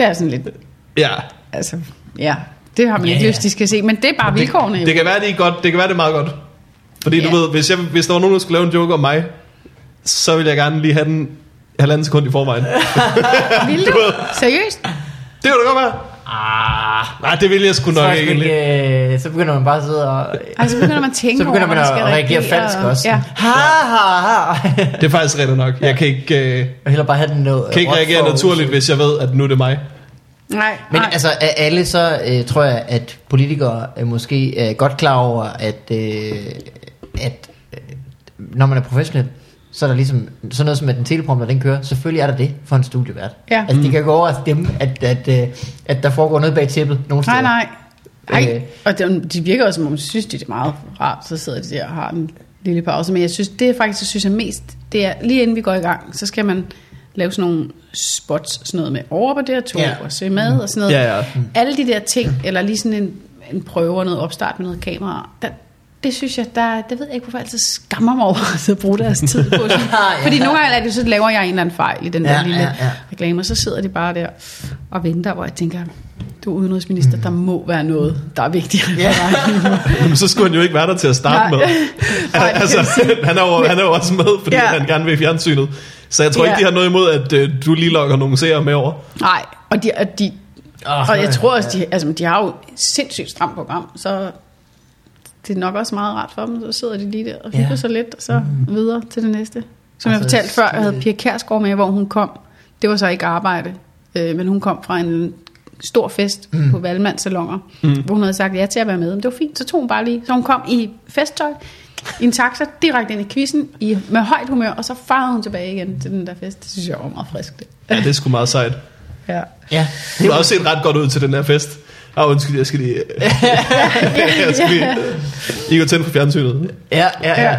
det er sådan lidt, Ja, altså, ja, det har man Ja, ikke ja. lyst, de skal se. Men det er bare vilkårene jo. det kan være, det er godt. Det kan være, det er meget godt. Fordi Ja. du ved, hvis, jeg, hvis der var nogen, der skulle lave en joke om mig, så ville jeg gerne lige have den halvanden sekund i forvejen. <laughs> Vil du? Seriøst? Det kunne da godt være. Ah, Nej, det ville jeg sgu så, nok ikke, øh, så begynder man bare at sidde og... Ej, så begynder man at tænke <laughs> så begynder man over, at man skal reagere falsk også. Ja. Ha, ha, ha. Det er faktisk rigtigt nok. Jeg kan ikke, øh, Og heller bare have den noget... kan ikke reagere naturligt, hvis jeg ved, at nu er det mig. Nej, Men nej. altså, af alle så øh, tror jeg, at politikere er måske er godt klar over, at, øh, at øh, når man er professionel, så er der ligesom sådan noget som, at den teleprompter, den kører. Selvfølgelig er der det for en studievært. Ja. Altså, det kan gå over at dem, at, at, øh, at der foregår noget bag tæppet nogle steder. nej, nej. Ej, Øh. og de, de virker også, som om de synes, de er meget rart. Så sidder de der og har en lille pause. Men jeg synes, det er faktisk, jeg synes jeg mest, det er lige inden vi går i gang, så skal man lave sådan nogle spots, sådan noget med over på det her tog, Ja. og søge mad og sådan noget. Ja, ja. Alle de der ting, eller lige sådan en, en prøve og noget opstart med noget kamera, der, det synes jeg, der, det ved jeg ikke, hvorfor jeg altid skammer mig over at bruge deres tid på. Sådan. <laughs> Ja. Fordi nogle gange er det, så laver jeg en eller anden fejl i den Ja, der lille ja, ja. reklame, og så sidder de bare der og venter, hvor jeg tænker, du er udenrigsminister, der må være noget, der er vigtigere. Ja. <laughs> Jamen, så skulle han jo ikke være der til at starte Nej. med. <laughs> Nej, altså, han er, jo, han er jo også med, fordi Ja. han gerne vil i fjernsynet. Så jeg tror Ja. ikke, de har noget imod, at øh, du lige lokker nogle seere med over. Nej, og, de, og, de, Oh, og jeg tror også, de, altså, de har jo et sindssygt stramt program, så det er nok også meget rart for dem, så sidder de lige der og hygger Ja. sig lidt, og så mm. videre til det næste. Som jeg Altså, fortalte før, jeg havde det- Pia Kærsgaard med, hvor hun kom. Det var så ikke arbejde, øh, men hun kom fra en stor fest mm. på Valmands salonger, mm. hvor hun havde sagt ja til at være med. Men det var fint, så tog hun bare lige. Så hun kom i festtøj, i en taxa, direkte ind i quizzen, i, med højt humør, og så farede hun tilbage igen til den der fest. Det synes jeg var meget frisk. Det. Ja, det er sgu meget sejt. Ja. Ja, Du har også set ret godt ud til den her fest. Ah, undskyld, jeg skal lige... <laughs> jeg skal lige... I går tænde på fjernsynet. ja, ja, ja.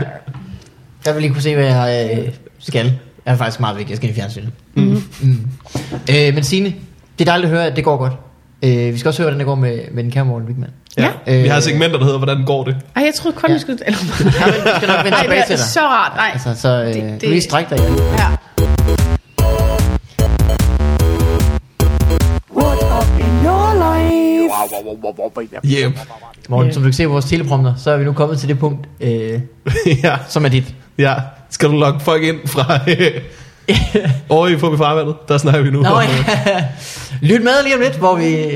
Jeg vil lige kunne se, hvad jeg øh, skal. Jeg er faktisk meget vigtigt, jeg skal i fjernsynet. Mm. Mm. Øh, men Signe, det er dejligt at høre, at det går godt. Øh, vi skal også høre, hvordan det går med, med den kære Morten Wigman. Ja. Øh, Vi har segmenter, der hedder, hvordan går det? Ej, jeg troede kun, Ja. vi skulle... Eller, Ja, vi skal nok vende tilbage det til er dig. så rart. Nej. Altså, så øh, Det- det, det- du lige strække dig igen. Ja. Yeah. Morten, som du kan se på vores teleprompter, så er vi nu kommet til det punkt, <laughs> øh, ja, som er dit. ja. Skal du lokke folk ind fra... Øh, over i Forbi Farvandet? Der snakker vi nu Nå om... ja. <laughs> Lyt med lige om lidt, hvor vi...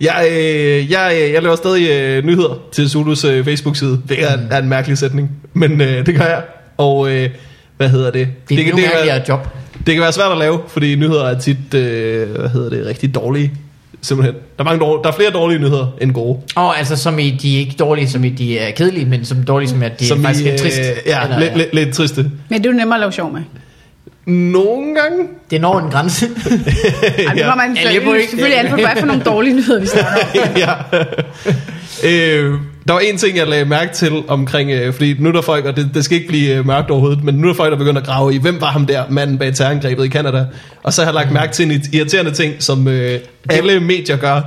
Jeg, øh, jeg, øh, jeg laver stadig øh, nyheder til Zulus øh, Facebook-side. Det er, er en mærkelig sætning, men øh, det gør jeg. Og øh, hvad hedder det? Det er det, det, kan mærkeligere være, job. det kan være svært at lave, fordi nyheder er tit, øh, hvad hedder det, rigtig dårlige. Simpelthen. Der er, mange dårlige, der er flere dårlige nyheder end gode. Og altså, som i, de er ikke dårlige, som i, de er kedelige, men som dårlige, som at de Som er faktisk i, lidt trist. Ja, Eller, lidt, lidt, lidt triste. Men det er jo nemmere at lave sjov med. Nogle gange. Det når en grænse. <laughs> Ej, det må man Ja, er selvfølgelig an på, hvad for nogle dårlige nyheder, vi snakker om. <laughs> ja. øh, Der var en ting, jeg lagde mærke til omkring, øh, fordi nu er der folk, og det, det skal ikke blive øh, mørkt overhovedet, men nu er der folk, der begynder at grave i, hvem var ham der, manden bag terrorangrebet i Canada. Og så har jeg lagt mærke til en irriterende ting, som øh, alle medier gør,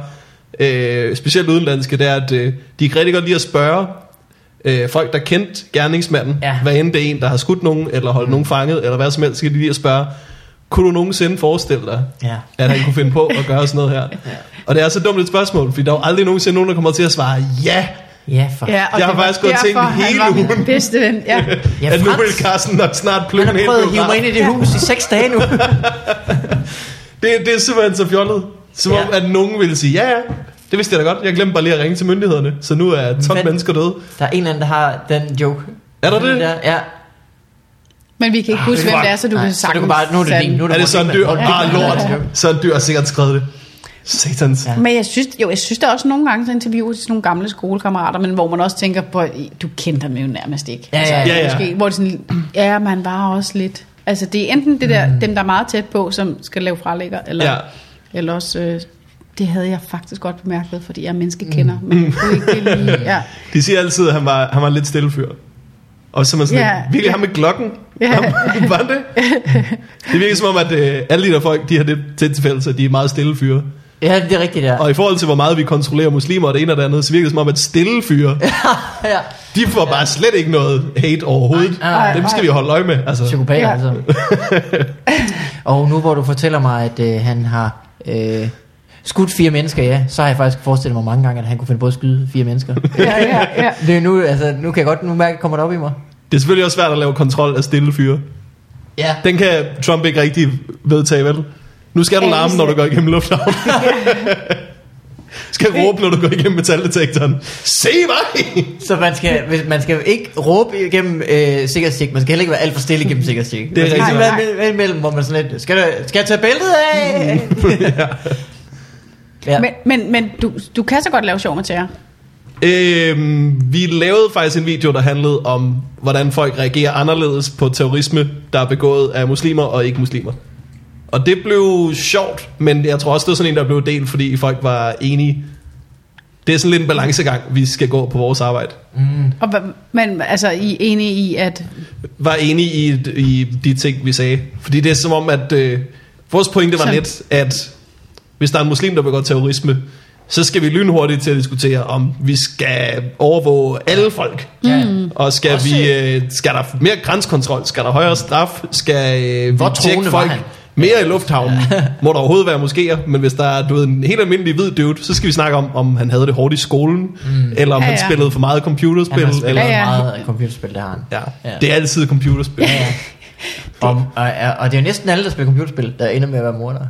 øh, specielt udenlandske, det er, at øh, de kan rigtig godt lide at spørge øh, folk, der kendt gerningsmanden, Ja. ja. hvad end det er en, der har skudt nogen, eller holdt mm. nogen fanget, eller hvad som helst, så kan de lige at spørge, kunne du nogensinde forestille dig, Ja. at han kunne finde på at gøre sådan noget her? <laughs> Og det er så dumt et spørgsmål, fordi der er jo aldrig nogensinde nogen, der kommer til at svare ja. Ja, for Ja, og Jeg har faktisk gået og tænkt han hele min ugen. bedste ven. Ja. <laughs> Ja, at nu vil Carsten nok snart Han plukke en har prøvet at hive mig ind i det hus i seks dage nu. <laughs> Det, det er simpelthen så fjollet. Som Ja. om, at nogen ville sige, ja ja, det vidste jeg da godt. Jeg glemte bare lige at ringe til myndighederne. Så nu er 12 Men- mennesker døde. Der er en eller anden, der har den joke. Er der det? Der, ja. Men vi kan ikke huske, hvem det er, så du Nej, kan så du sagtens kan bare, nu er det din. Nu er, det Er det sådan en dyr? Ah, har den lort. Sådan en dyr har sikkert skrevet det. Satans. Ja. Men jeg synes, jo, jeg synes der er også nogle gange så interviewer til sådan nogle gamle skolekammerater, men hvor man også tænker på, du kendte ham jo nærmest ikke. Ja, ja, ja. Måske, hvor det sådan, ja, man var også lidt. Altså det er enten det der, dem der er meget tæt på, som skal lave frelægger, eller, Ja. eller også, øh, det havde jeg faktisk godt bemærket, fordi jeg er menneskekender, men jeg kunne ikke lige, ja. <laughs> De siger altid, at han var, han var lidt stille fyr. Og så er man sådan, Ja. yeah. virkelig ham med klokken? Ja. Ham- <laughs> Var det? <laughs> Det virker som om, at øh, alle de der folk, de har det til tilfælde, at de er meget stille fyre. Ja, det er rigtigt, ja. Og i forhold til, hvor meget vi kontrollerer muslimer og det ene og det andet, så virker det som om, at stille fyre, <laughs> ja. de får bare slet ikke noget hate overhovedet. Nej, nej, Dem skal nej. vi holde øje med. Altså, Psykopat, Ja. altså. <laughs> og nu hvor du fortæller mig, at øh, han har øh, skudt fire mennesker, ja, så har jeg faktisk forestillet mig mange gange, at han kunne finde på at skyde fire mennesker. <laughs> Ja, ja, ja. det er nu, altså, nu kan jeg godt nu mærke, at kommer det op i mig. det er selvfølgelig også svært at lave kontrol af stille fyre. Ja. Den kan Trump ikke rigtig vedtage, vel? Nu skal du Ja, larme, når du går igennem lufthavnen. <laughs> skal råbe, når du går igennem metaldetektoren. Se mig! Så man skal, hvis, man skal ikke råbe igennem øh, sikkerhedstjek, man skal heller ikke være alt for stille igennem sikkerhedstjek. Det er man skal rigtigt. være imellem, hvor man sådan lidt, skal, du, skal jeg tage bæltet af? <laughs> ja. Men, men, men du, du kan så godt lave sjov med terror. Øhm, vi lavede faktisk en video, der handlede om, hvordan folk reagerer anderledes på terrorisme, der er begået af muslimer og ikke muslimer. Og det blev sjovt, men jeg tror også, det var sådan en, der blev delt, fordi folk var enige. Det er sådan lidt en balancegang, vi skal gå på vores arbejde. Og, hvad- men altså, I er enige i, at... Var enige i, i de ting, vi sagde. Fordi det er som om, at øh, vores pointe var Så- lidt, at hvis der er en muslim, der begår terrorisme, så skal vi lynhurtigt til at diskutere, om vi skal overvåge alle folk. Ja. Og skal Også- vi øh, skal der mere grænsekontrol? Skal der højere straf? Skal øh, Hvor vi tjekke folk han? Mere i lufthavnen? Må der overhovedet være moskéer? Men hvis der er du ved, en helt almindelig hvid dude, så skal vi snakke om, om han havde det hårdt i skolen, mm. eller om Ja, han ja. spillede for meget computerspil. Han har spillet eller, Ja, ja. meget computerspil, det har han. Ja, Ja. det er altid computerspil. Ja, ja. Og, og, og det er jo næsten alle, der spiller computerspil, der ender med at være mordere.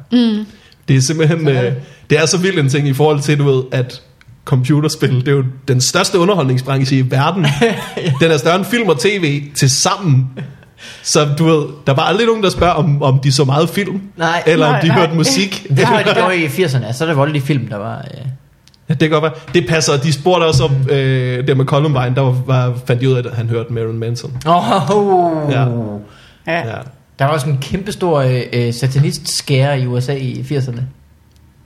Det er simpelthen, er øh, det. det er så vild en ting i forhold til, du ved, at computerspil, det er jo den største underholdningsbranche i verden. <laughs> Den er større end film og tv til sammen. Så du ved, der var aldrig nogen, der spørger, om, om de så meget film, Nej. eller om Nej, de nej. hørte musik. <laughs> Det var det gjorde i <laughs> 80'erne, så er det voldelige film, der var... Øh. Ja, det kan godt være. Det passer. De spurgte også om øh, det med Columbine, der var, var, fandt de ud af, at han hørte Marilyn Manson. Oh, oh. Ja. Ja. Ja. Der var også en kæmpestor øh, øh, satanist-skære i USA i 80'erne.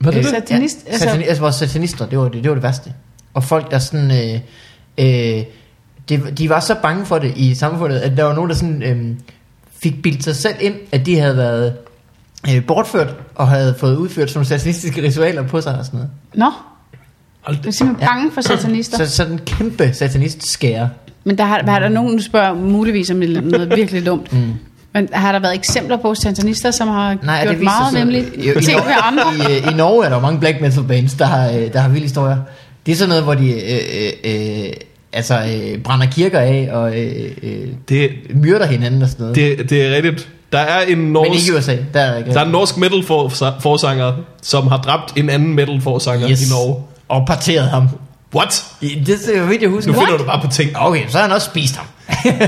Var det Øh, det? Satanist, Ja, altså- satani- altså vores satanister, det var det, det var det værste. Og folk, der sådan... Øh, øh, det, de var så bange for det i samfundet, at der var nogen, der sådan, øh, fik bildt sig selv ind, at de havde været øh, bortført, og havde fået udført sådan nogle satanistiske ritualer på sig og sådan noget. Nå, Hold du er simpelthen bange for satanister. Så sådan en kæmpe satanist-skære. Men der har, har der nogen, du spørger muligvis om noget virkelig dumt. Mm. Men har der været eksempler på satanister, som har Nej, gjort det meget nemlig ting ved andre? i, øh, I Norge er der jo mange black metal bands, der har, øh, der har vilde historier. Det er sådan noget, hvor de øh, øh, øh, altså, øh, brænder kirker af og øh, øh, Det, myrder hinanden og sådan noget. det, det er rigtigt. Der er en Men norsk, ikke i USA, der er ikke. der er en norsk metal for, forsanger, som har dræbt en anden metal forsanger Yes. i Norge. Og parteret ham. What? I- Det er jo vidt, jeg husker. Nu finder du bare på ting. Okay, så har han også spist ham.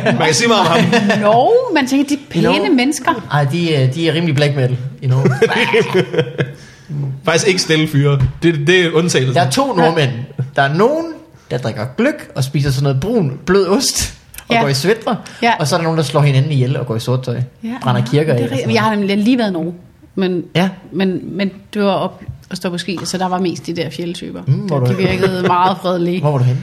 Man kan sige meget om ham. <laughs> Nå, man tænker, de er pæne Norge? mennesker. Ej, de, er- de er rimelig black metal i Norge. <laughs> Faktisk ikke stille fyre. Det, det er undtagelsen. Der er to nordmænd. Der er nogen, der drikker gløk og spiser sådan noget brun, blød ost. Og Ja. går i svætter. Ja. Og så er der nogen, der slår hinanden ihjel og går i sort tøj. Brænder kirker af. det og rigtigt. Jeg har nemlig lige været i Norge. Men, Ja. men, men det var op at stå på ski, så der var mest de der fjeldtyper. Mm, de du- virkede meget fredelige. Hvor var du henne?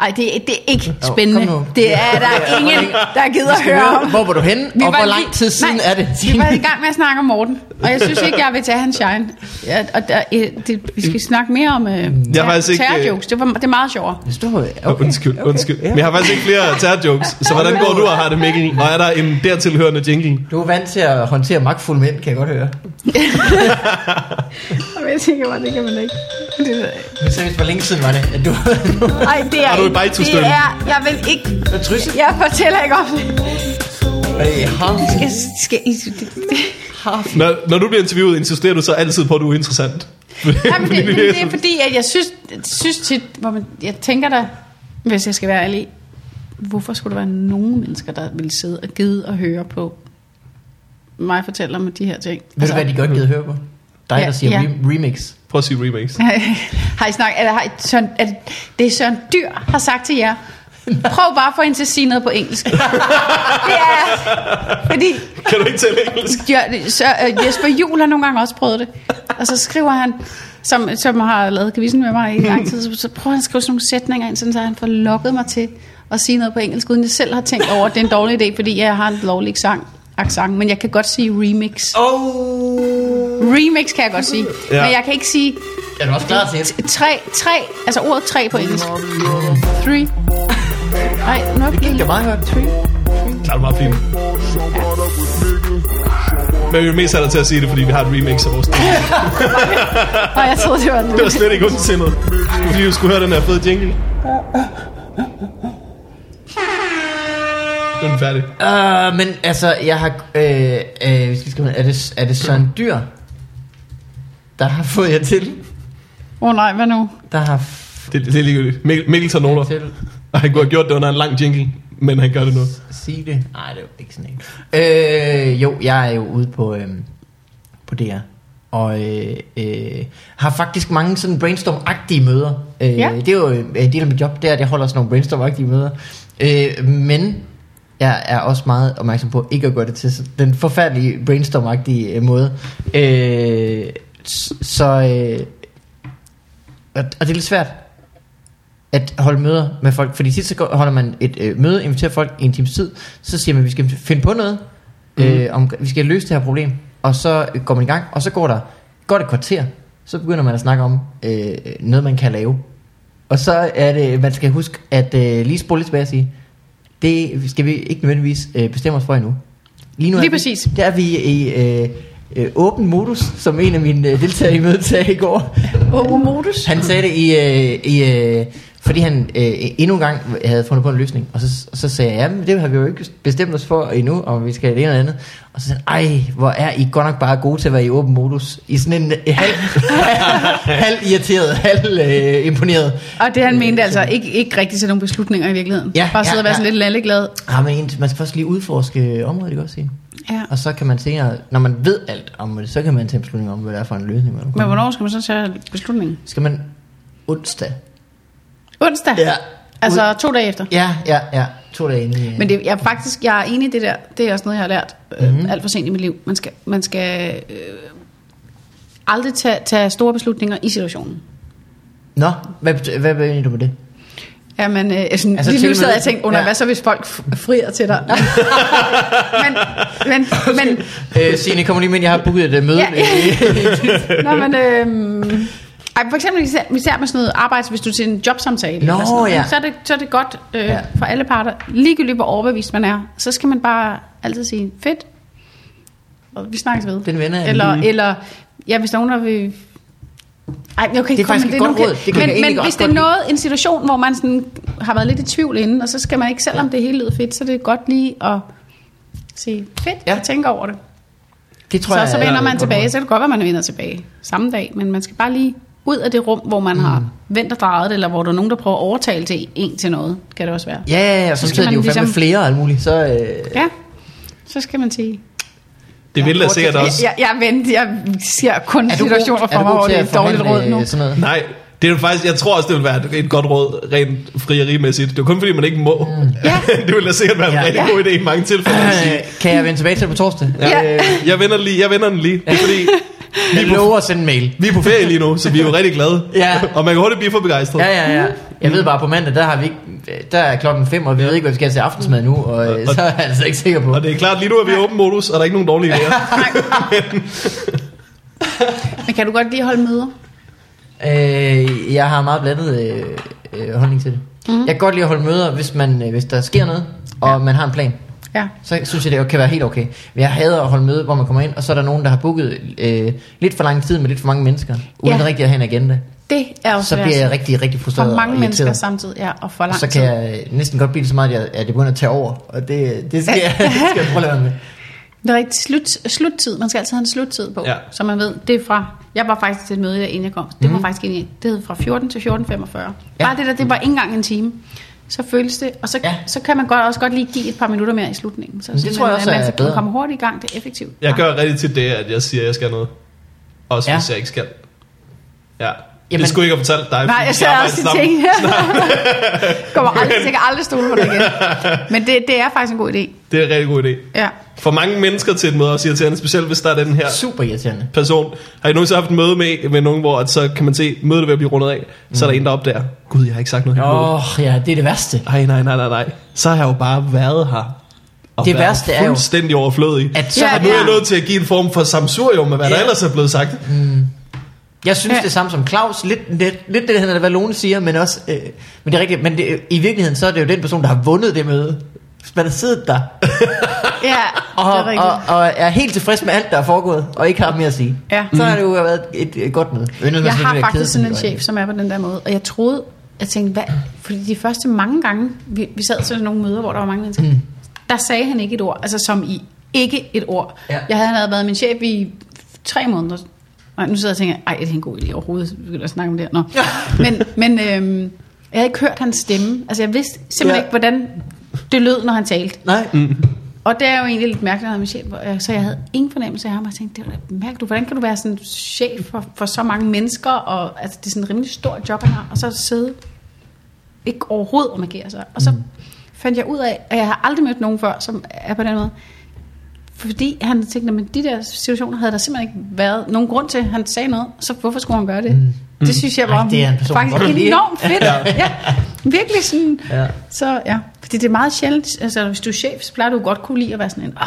Ej, det, er- det er ikke spændende. nu. Det er der ingen, der gider at høre om. Hvor var du henne, Vi og var hvor lang tid siden Nej, er det? Vi var i gang med at snakke om Morten, og jeg synes ikke, jeg vil tage hans shine. Ja, og der, øh, det, vi skal snakke mere om øh, Jeg har faktisk ikke, øh, terrorjokes. Det, var, det er meget sjovere. Det står okay. Okay, undskyld, undskyld. Men jeg har faktisk ikke flere terrorjokes. Så hvordan går du og har det, Mikkel? Og er der en dertilhørende jingle? Du er vant til at håndtere magtfulde mænd, kan jeg godt høre. <laughs> Jeg tænker bare, det kan man ikke. Det, Men seriøst, hvor længe siden var det, at du... ej, det er, Har du et ikke- det er, jeg vil ikke, jeg fortæller ikke om det. Hey, skal, det. Når, når du bliver interviewet, insisterer du så altid på, at du er interessant. Jamen, Fordi det, det er <laughs> fordi, at jeg synes, synes tit, hvor man, jeg tænker da, hvis jeg skal være ærlig, hvorfor skulle der være nogen mennesker, der vil sidde og gide og høre på mig fortælle om de her ting? Ved du, hvad de godt gider høre på? Dig, Ja, der siger ja. re- remix. Prøv at sige remix. <laughs> har I snakket, eller har I, Søren, er det, det er Søren Dyr har sagt til jer, prøv bare at få hende til at sige noget på engelsk. <laughs> det er, fordi Kan du ikke tale engelsk? Ja, så, uh, Jesper Juhl har nogle gange også prøvet det. Og så skriver han, som, som har lavet kavisen med mig i lang tid, så, så prøver han at skrive sådan nogle sætninger ind, sådan, så han får lukket mig til at sige noget på engelsk, uden jeg selv har tænkt over, at det er en dårlig idé, fordi jeg har en lovlig sang, accent, men jeg kan godt sige remix. Oh. Remix kan jeg godt sige, Ja. ja. men jeg kan ikke sige Er du også klar til det? tre, tre, altså ordet tre på engelsk. Three. <laughs> Nej, nu er Det gik da meget godt. Three. Klart meget fint. Men vi er mest sat til at sige det, fordi vi har et remix af vores ting. Og <laughs> jeg troede, det var den. Det var slet ikke ondsindet. Fordi, du skulle høre den her fede jingle. Nu er den færdig. Uh, men altså, jeg har... Øh, øh, vi skal er, det, er det Søren Dyr, der har fået jer til? Åh oh, nej, hvad nu? Der har f- Det, det er ligegyldigt. Mikkel, Mikkel tager noter. til Og han kunne have gjort det under en lang jingle, men han gør det nu. at sige det? Nej, det er jo ikke sådan en. Øh, jo, jeg er jo ude på, øh, på DR. Og øh, øh, har faktisk mange sådan brainstorm-agtige møder. Øh, Ja. Det er jo en del af mit job, det er, at jeg holder sådan nogle brainstorm-agtige møder. Øh, men jeg er også meget opmærksom på ikke at gøre det til den forfærdelige brainstorm-agtige øh, måde. Øh, så... Øh, og, det er lidt svært at holde møder med folk, fordi tit så holder man et øh, møde, inviterer folk i en times tid, så siger man, at vi skal finde på noget, mm. øh, om, vi skal løse det her problem, og så øh, går man i gang, og så går der går det et kvarter, så begynder man at snakke om øh, noget, man kan lave. Og så er det, man skal huske at øh, lige spole lidt tilbage og sige, det skal vi ikke nødvendigvis øh, bestemme os for endnu. Lige nu Lige er vi, præcis. Der er vi i øh, øh, åben modus, som en af mine øh, deltagere i mødet sagde i går. Åh, modus. Han sagde det i, øh, i øh, fordi han øh, endnu en gang havde fundet på en løsning. Og så, så sagde jeg, jamen det har vi jo ikke bestemt os for endnu, om vi skal det ene eller andet. Og så sagde han, ej, hvor er I godt nok bare gode til at være i åben modus. I sådan en øh, halv, <laughs> halv irriteret, halv øh, imponeret. Og det han mente altså ikke, ikke rigtig til nogle beslutninger i virkeligheden. Ja, Bare sidde ja, og være ja. sådan lidt lalleglad. Ah, men en- man skal først lige udforske området, ikke også sige? Ja. Og så kan man senere, når man ved alt om det, så kan man tage en beslutning om, hvad det er for en løsning. Man Men hvornår skal man så tage beslutningen? Skal man onsdag? Onsdag? Ja. Altså to dage efter? Ja, ja, ja. To dage inden. i- Men det, jeg er faktisk, jeg er enig i det der. Det er også noget, jeg har lært øh, alt for sent i mit liv. Man skal, man skal øh, aldrig tage, tage store beslutninger i situationen. Nå, hvad, bet- hvad mener du med det? Ja, men øh, sådan, Altså, lige nu sad jeg og tænkte, under, ja. ja. hvad så hvis folk frier til dig? <laughs> men, men, men, Øh, Signe, kommer lige med, jeg har booket et øh, møde. Ja. med- <laughs> Nå, men øhm, ej, for eksempel især, især med sådan noget arbejde, hvis du er til en jobsamtale, Nå, eller sådan noget, ja. så, er det, så er det godt øh, Ja. for alle parter. Ligegyldigt hvor overbevist man er, så skal man bare altid sige, fedt, og vi snakkes ved. Den vender jeg Eller, lige. eller ja, hvis er nogen, der vil... Ej, jeg kan Det er ikke komme faktisk et godt råd. Det kan jeg men, men hvis det er noget, en situation, hvor man sådan har været lidt i tvivl inden, og så skal man ikke, selvom det hele lyder fedt, så er det godt lige at sige, fedt, Ja. ja. og tænke over det. Det tror Så, jeg så er vender man tilbage, så kan det godt være, man vender tilbage samme dag, men man skal bare lige ud af det rum, hvor man mm. har vendt og drejet det, eller hvor der er nogen, der prøver at overtale til en til noget, kan det også være. Ja, ja, ja, og Så så skal de jo fandme ligesom- flere og alt muligt. Så, øh, Ja, så skal man sige, Det vil da sikkert jeg, også... jeg, jeg, vent, jeg ser kun er situationer god, for mig, hvor det er et dårligt råd nu. øh, sådan noget? Nej, det er faktisk, jeg tror også, det vil være et, godt råd, rent frierimæssigt. Det er kun fordi, man ikke må. Mm. Ja. <laughs> det vil da sikkert være en Ja. rigtig Ja. god idé i mange tilfælde. Øh, Kan jeg vende tilbage til det på torsdag? Ja. Øh, Jeg vender lige, jeg vender den lige. Det er fordi, <laughs> jeg lover at sende en mail. vi er på ferie lige nu, så vi er jo rigtig glade. Ja. Og man kan hurtigt blive for begejstret. Ja, ja, ja. Jeg ved bare, på mandag, der har vi ikke der er klokken 5, og vi ved ikke, hvad vi skal til aftensmad nu, og, øh, Og- så er jeg altså ikke sikker på. Og det er klart, lige nu er vi i åben modus, og der er ikke nogen dårlige <laughs> idéer. Men kan du godt lide at holde møder? Øh, jeg har meget blandet øh, øh, holdning til det. Mm. Jeg kan godt lide at holde møder, hvis, man, øh, hvis der sker noget, og ja. man har en plan. Ja. Så synes jeg, det kan være helt okay. Men jeg hader at holde møde, hvor man kommer ind, og så er der nogen, der har booket øh, lidt for lang tid med lidt for mange mennesker, uden Ja. rigtig at have en agenda. Det er også Så bliver jeg rigtig, rigtig frustreret For mange og mennesker samtidig, ja, og for lang så tid. kan jeg øh, næsten godt blive det så meget, at jeg, at det begynder at tage over. Og det, det, skal, jeg, <laughs> <laughs> det skal jeg prøve at med. Det er rigtig slut, sluttid. Man skal altid have en sluttid på. Ja. Så man ved, det er fra... Jeg var faktisk til et møde, inden jeg kom. Det var faktisk egentlig, det hed fra 14 til 14.45. Ja. Bare det der, det var ikke engang en time. Så føles det, og så, Ja. så kan man godt, også godt lige give et par minutter mere i slutningen. Så, det så tror jeg man, også man, er man bedre. kommer hurtigt i gang, det er effektivt. Jeg gør rigtig til det, at jeg siger, at jeg skal noget. Også Ja. hvis jeg ikke skal. Ja. Jamen- det skulle jeg ikke have fortalt dig. Nej, jeg arbejder også de sammen. ting <laughs> kommer aldrig, jeg kan aldrig stole på det igen. Men det, det er faktisk en god idé. Det er en rigtig god idé. Ja. For mange mennesker til et møde er også irriterende, specielt hvis der er den her Super irriterende. person. Har I nogensinde haft et møde med, med nogen, hvor at så kan man se, mødet er ved at blive rundet af, så er der en, der opdager, gud, jeg har ikke sagt noget. Åh, oh, ja, det er det værste. Nej, nej, nej, nej, nej. Så har jeg jo bare været her. Og Det værste er jo, fuldstændig overflødig. At så, Ja, Og nu er jeg ja. nødt til at give en form for samsurium med, hvad der Ja. ellers er blevet sagt. Jeg synes Ja. det samme som Claus, lidt, lidt, lidt det, han hvad Lone siger, men også, øh, men det er rigtigt, men det, i virkeligheden, så er det jo den person, der har vundet det møde. Man har siddet der, <laughs> Ja, <laughs> og, det er rigtigt. og, og er helt tilfreds med alt, der er foregået, og ikke har mere at sige. Ja. Så har det jo været et, et godt møde. Jeg sådan har faktisk sådan en chef, som er på den der måde. Og jeg troede, jeg tænkte, hvad? Fordi de første mange gange, vi, vi sad til nogle møder, hvor der var mange mennesker, mm. der sagde han ikke et ord. Altså som i ikke et ord. Ja. Jeg havde, han havde været min chef i tre måneder. Nej, nu sidder jeg og tænker, ej, det er en god idé overhovedet, vi begynder at snakke om det her. Nå. men men øhm, jeg havde ikke hørt hans stemme. Altså jeg vidste simpelthen Ja. ikke, hvordan det lød, når han talte. Nej, Og det er jo egentlig lidt mærkeligt, når min chef, øh, så jeg havde ingen fornemmelse af ham, og jeg tænkte, det var mærkeligt, hvordan kan du være sådan chef for, for så mange mennesker, og altså, det er sådan en rimelig stor job, han har, og så sidde ikke overhovedet om agere sig. Og så mm. fandt jeg ud af, at jeg har aldrig mødt nogen før, som er på den måde. Fordi han tænkte, men de der situationer havde der simpelthen ikke været nogen grund til, han sagde noget, så hvorfor skulle han gøre det? Mm. Det synes jeg Ej, var det er en person, faktisk godt enormt fedt. ja. ja. Virkelig sådan, Ja. så ja, fordi det er meget sjældent, altså hvis du er chef, så plejer du godt kunne lide at være sådan en, ah,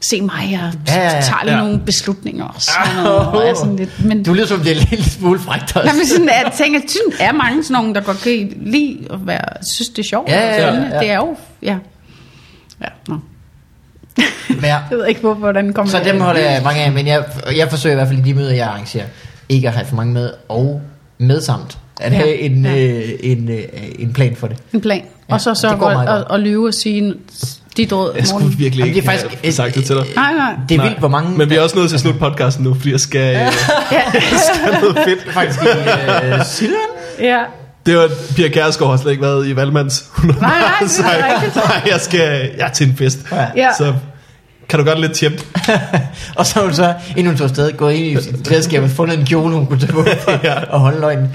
se mig, jeg Ja, ja, ja. tager lige Ja. nogle beslutninger og sådan noget, og er sådan lidt, men du lyder som, det er en lille smule frækt også. Jamen, sådan, jeg tænker, at der er mange sådan nogle, der godt kan lide at være, synes det er sjovt. Ja, ja, ja, ja. Det er jo, ja. Ja, nå. Men jeg, Jeg ved ikke, hvor, hvordan den kommer så dem holder jeg mange af, men jeg, jeg forsøger i hvert fald i de møder, jeg arrangerer, ikke at have for mange med, og medsamt at Ja, have en, ja. øh, en, øh, en plan for det. En plan. Ja, og så går meget at, at, lyve og sige, de døde Jeg skulle virkelig Jamen, ikke det er faktisk have sagt det til dig. Nej, nej. Det er Nej. vildt, hvor mange... Men vi er også nødt til at slutte podcasten nu, fordi jeg skal, øh, <laughs> Ja, skal have noget fedt. faktisk i øh, Silvan. ja. Det var, Pia Kærsgaard har slet ikke været i Valmands 100 Nej, nej, det er så jeg- rigtigt. Nej, jeg skal, jeg er til en fest. Ja. Så kan du godt lidt tjept. <laughs> og så har hun så, inden hun tog afsted, gået ind i sit klædeskab og fundet en kjole, hun kunne tage på <laughs> Ja. og holde løgnen.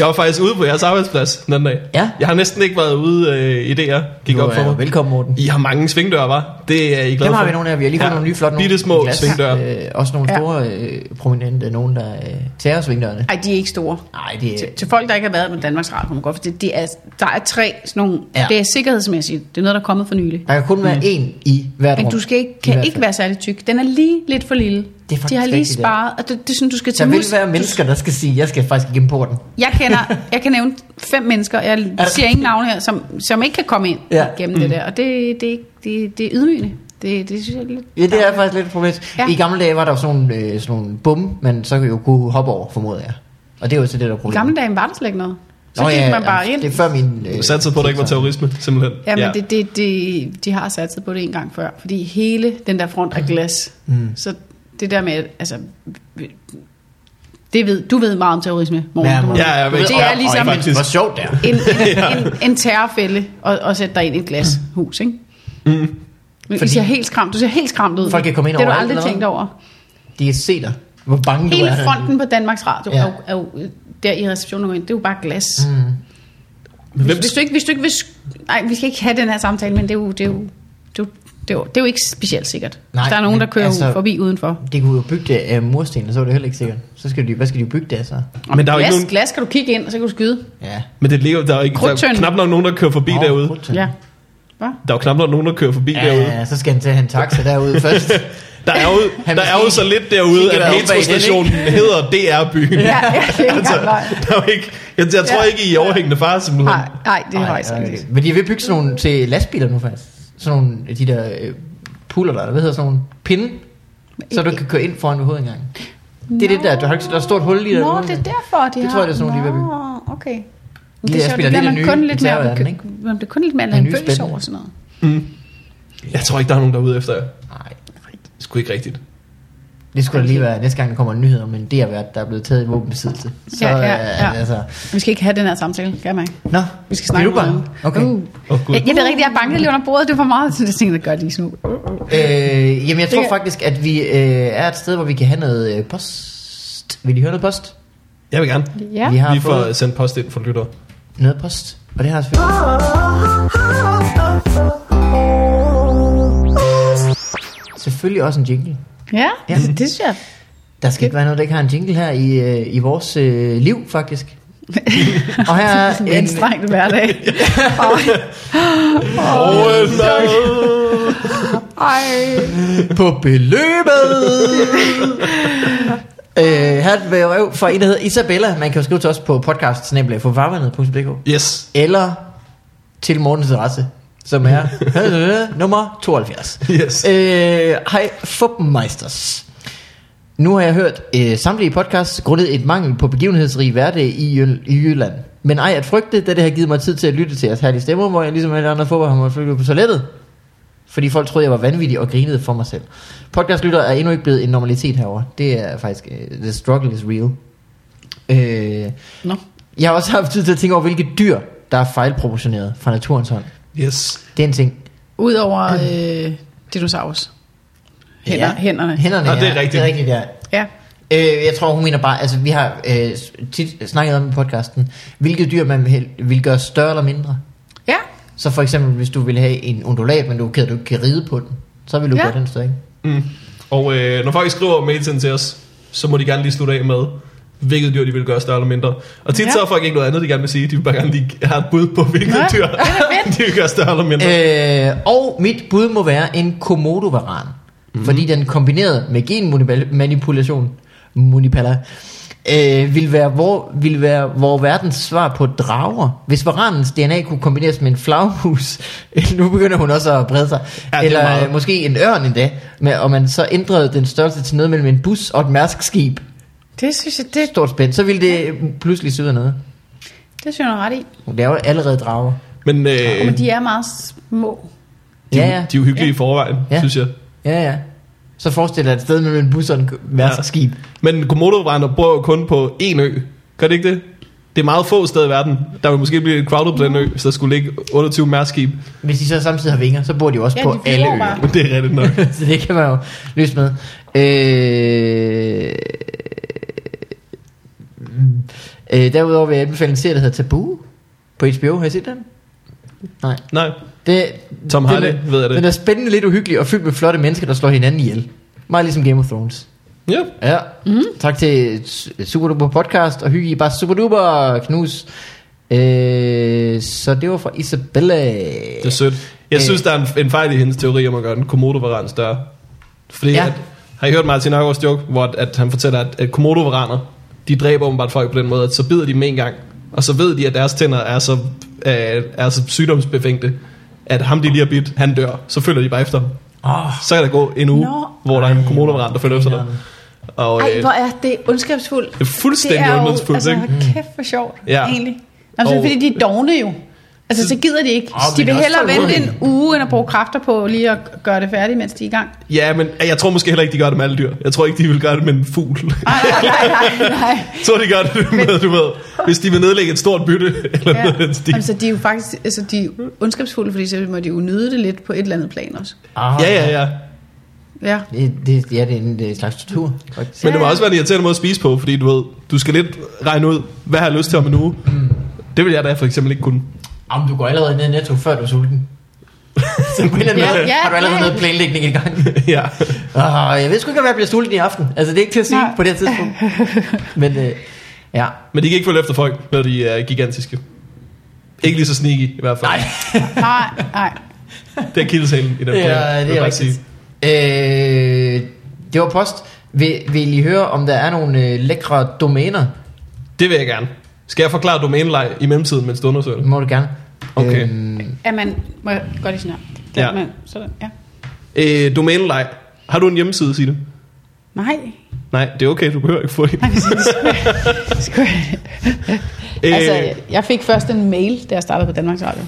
Jeg var faktisk ude på jeres arbejdsplads den anden dag. Ja. Jeg har næsten ikke været ude øh, i det, jeg gik Du op for mig. velkommen, Morten. I har mange svingdøre, var? Det er I glade Dem har for. vi nogle af. Vi har lige fået Ja. nogle nye flotte nogle. Bitte små glas. svingdøre. Øh, også nogle Ja. store øh, prominente, nogen der øh, tager svingdørene. Ej, de er ikke store. Nej, det er... Til, til folk, der ikke har været med Danmarks Radio, man godt for det, det er, der er tre sådan nogle, Ja. det er sikkerhedsmæssigt, det er noget, der er kommet for nylig. Der kan kun være én i hvert rum. Men du skal ikke, kan ikke være særlig tyk. Den er lige lidt for lille. Det er De har lige ja. sparet, og det, det er sådan, du skal Der tage vil mus. være mennesker, der skal sige, jeg skal faktisk igennem porten. Jeg kender, <laughs> jeg kan nævne fem mennesker, jeg siger ingen navn her, som, som ikke kan komme ind Ja. ja. gennem mm. det der. Og det, det, er det, det er ydmygende. Det, det synes jeg er lidt... Ja, det er faktisk lidt et problem. Ja. Ja. I gamle dage var der jo sådan nogle, øh, sådan nogle bum, man så jo kunne hoppe over, formoder jeg. Og det er jo så det, der er I problemet. gamle dage var der slet ikke noget. Så Nå, gik ja, man bare jamen, ind. Det er før min... Øh, satte på, at der ikke var terrorisme, simpelthen. Ja, men det, det, det, de har sat sig på det en gang før. Fordi hele den der front er glas. Mm. Så det der med, altså... Det ved, du ved meget om terrorisme, Morten. Ja, Du- Ja, jeg ved det er Og ligesom faktisk- Hvor sjovt det er. en, <laughs> en, en, en terrorfælde og, og sætte dig ind i et glashus, ikke? Mm. Men Fordi- Fordi ser helt skræmt, du ser helt skræmt ud. Folk kan komme ind Det har du aldrig eller tænkt over. De kan se dig. Hvor bange du Hele er. fronten på Danmarks Radio Ja. ja. er, jo, er jo der i receptionen, ind, det er jo bare glas. Mm. Men Hvis, hvis, du ikke, hvis du ikke vil... sk- Nej, vi skal ikke have den her samtale, men det er jo... Det er jo det er jo Det er jo, det er jo ikke specielt sikkert. Nej, Nej, der er nogen, men der kører altså- forbi udenfor. Det kunne jo bygge det af mursten, og så var det heller ikke sikkert. Så skal de, hvad skal de bygge det af så? Men der er jo ikke Glas, nogen, glas kan du kigge ind, og så kan du skyde. Ja. men det ligger, der er ikke, der er knap nok nogen, der kører forbi Nå, derude. krudtønden. Ja. Hvad? Der er jo knap nok nogen, der kører forbi Ja, derude. ja, så skal han til at have en taxa derude <laughs> først. Der er jo, Han der er jo så lidt derude, at metrostationen <laughs> hedder DR-byen. Ja, ja, det er altså, ikke der er ikke, jeg, jeg tror Ja. ikke, I er overhængende far, simpelthen. Nej, nej, det er faktisk rigtigt. Men de vil bygge sådan nogle til lastbiler nu faktisk. Sådan nogle af de der øh, puller der, hvad hedder sådan nogle pinde, så du kan køre ind foran ved hovedindgangen. Det er det der, du har ikke, der er et stort hul lige der. Nå, ved det er derfor, de Det har... tror jeg, det er sådan nogle, de vil bygge. Nå, okay. De det der er sjovt, det bliver man nye kun lidt mere, ikke? man bliver kun lidt mere Det er nye nervøs spændende. over sådan noget. Jeg tror ikke, der er nogen derude efter jer. Nej, Sgu ikke rigtigt. Det skulle da lige være næste gang, der kommer en nyhed om en DR-vært, der er blevet taget i våbenbesiddelse. Så, Ja, ja, øh, ja. altså... Vi skal ikke have den her samtale, kan man Nå, Vi skal snakke om. Okay. Uh. Åh, Gud. Jeg, jeg ved rigtigt, jeg bankede lige under bordet. Det var meget sådan, jeg tænkte, det lige nu. Øh, jamen, jeg tror Det- faktisk, at vi øh, er et sted, hvor vi kan have noget øh, post. Vil I høre noget post? Jeg vil gerne. Ja. Vi har for fået at sende post ind for lytter. noget post, og det har jeg selvfølgelig. Selvfølgelig også en jingle. Ja, Ja. Det, synes jeg. Der skal ikke være noget, der ikke har en jingle her i, øh, i vores øh, liv, faktisk. <laughs> Og her er en en, anstrengt hverdag. <laughs> Åh, Ej. på beløbet. <laughs> øh, her er et brev fra en, der hedder Isabella. Man kan jo skrive til os på podcast Yes. Eller til morgens adresse, som er øh, nummer 72. Yes. Øh, Hej, Fuppenmeisters. Nu har jeg hørt øh, samtlige podcasts grundet et mangel på begivenhedsrig hverdag i, Jøl- i Jylland. Men ej at frygte, da det har givet mig tid til at lytte til jeres herlige stemmer, hvor jeg ligesom alle andre fodbold har måttet flytte på toilettet. Fordi folk troede, jeg var vanvittig og grinede for mig selv. Podcastlytter er endnu ikke blevet en normalitet herover. Det er faktisk, uh, the struggle is real. Øh, Nå. jeg har også haft tid til at tænke over, hvilke dyr, der er fejlproportioneret fra naturens hånd. Yes. Det er en ting. Udover øh, dinosaurus. Hænder, Ja. Hænderne. Hænderne, Nå, det er ja. rigtigt. Det er rigtigt, ja. Ja. Øh, jeg tror, hun mener bare, altså vi har øh, tit snakket om i podcasten, hvilke dyr man vil, vil gøre større eller mindre. Ja. Så for eksempel, hvis du vil have en undulat, men du kan, du ikke kan ride på den, så vil du Ja. gøre den større, ikke? Mm. Og øh, når folk skriver mails ind til os, så må de gerne lige slutte af med, hvilket dyr de vil gøre større eller mindre. Og tit Ja. så har folk ikke noget andet, de gerne vil sige. De vil bare gerne lige have et bud på, hvilket Nå, dyr er <laughs> de vil gøre større eller mindre. Øh, og mit bud må være en komodovaran. Mm. Fordi den kombineret med genmanipulation, munipala, øh, vil, være hvor, vil være hvor verdens svar på drager. Hvis varanens DNA kunne kombineres med en flagmus, <laughs> nu begynder hun også at brede sig, Ja, er eller meget. måske en ørn endda, med, og man så ændrede den størrelse til noget mellem en bus og et mærskskib, Det synes jeg, det, stort spændt, så ville det pludselig se ud af noget. det synes jeg er ret i. Det er jo allerede drager. Men øh, Øh. Men de er meget små. de, Ja, ja, ja. de er jo hyggelige ja. i forvejen, Ja. synes jeg. Ja, ja. Så forestil dig et sted med en bus og en mærskskib. Men komodo bor jo kun på én ø. Gør det ikke det? Det er meget få steder i verden. Der vil måske blive et crowded på den ø, hvis der skulle ligge 28 mærskib. Hvis de så samtidig har vinger, så bor de jo også Ja, på de alle bare. øer. Men det er rigtigt nok. <laughs> så det kan man jo løse med. Øh... Øh, derudover vil jeg anbefale en serie, der hedder Tabu på HBO. Har I set den? Nej. Nej, Det, Tom den Hardy, er, ved jeg det. Den er spændende, lidt uhyggelig og fyldt med flotte mennesker, der slår hinanden ihjel. Meget ligesom Game of Thrones. Ja. Ja. Mm. Tak til Superduper Podcast og hygge I bare Superduper knus. Øh, så det var fra Isabella. Det er sødt. Jeg Øh. synes, der er en, en fejl i hendes teori om at gøre den komodo større. Fordi Ja. ja. at, har I hørt Martin Nørgaards joke, hvor at, at han fortæller, at, at komodo de dræber åbenbart folk på den måde, at så bider de dem en gang, og så ved de, at deres tænder er så, øh, er så sygdomsbefængte, at ham de lige har bidt, han dør. Så følger de bare efter ham. Oh, Så kan der gå en uge, Nå. hvor der er en komodo der følger efter dig. Og, Ej, øh, hvor er det ondskabsfuldt. det er fuldstændig er ondskabsfuldt, altså, ikke? kæft for sjovt, Ja. egentlig. Altså, Og- fordi de er dogne jo. Altså, så gider de ikke. Åh, de vil hellere vente en uge, end at bruge kræfter på lige at gøre det færdigt, mens de er i gang. Ja, men jeg tror måske heller ikke, de gør det med alle dyr. Jeg tror ikke, de vil gøre det med en fugl. <laughs> Nej, nej, nej, nej. Jeg tror, de gør det med, du ved, hvis de vil nedlægge et stort bytte, <laughs> eller Ja. noget af den stil. Altså, de er jo faktisk altså, de er ondskabsfulde, fordi så må de jo nyde det lidt på et eller andet plan også. ah, Ja, ja, ja. Det, Ja. det, ja, det er en, det er en slags tortur. faktisk. Men det må også være en irriterende måde at spise på, fordi du ved, du skal lidt regne ud, hvad har jeg lyst til om en uge. Det vil jeg da for eksempel ikke kunne. Jamen, du går allerede ned i netto, før du er sulten. <laughs> så på en eller anden Ja, måde ja, har du allerede ja. noget planlægning i gang. <laughs> ja. Oh, jeg ved sgu ikke, om jeg bliver sulten i aften. Altså, det er ikke til at sige Nej. på det her tidspunkt. <laughs> Men øh, ja. Men de kan ikke følge efter folk, når de er gigantiske. Ikke lige så sneaky i hvert fald. Nej, Nej, nej. Det er kildesalen i den plan, ja, vil det jeg er bare sige. rigtigt. Øh, det var post. Vil, vil I høre, om der er nogle øh, lækre domæner? Det vil jeg gerne. Skal jeg forklare domænelej i mellemtiden, mens du undersøger Det det? må du gerne. Okay. Øhm, Er man... Må jeg godt sådan her? Ja. Man, sådan, ja. Øh, domænelej. Har du en hjemmeside, Signe? Nej. Nej, det er okay, du behøver ikke få en. Nej, Øh, altså, jeg fik først en mail, da jeg startede på Danmarks Radio.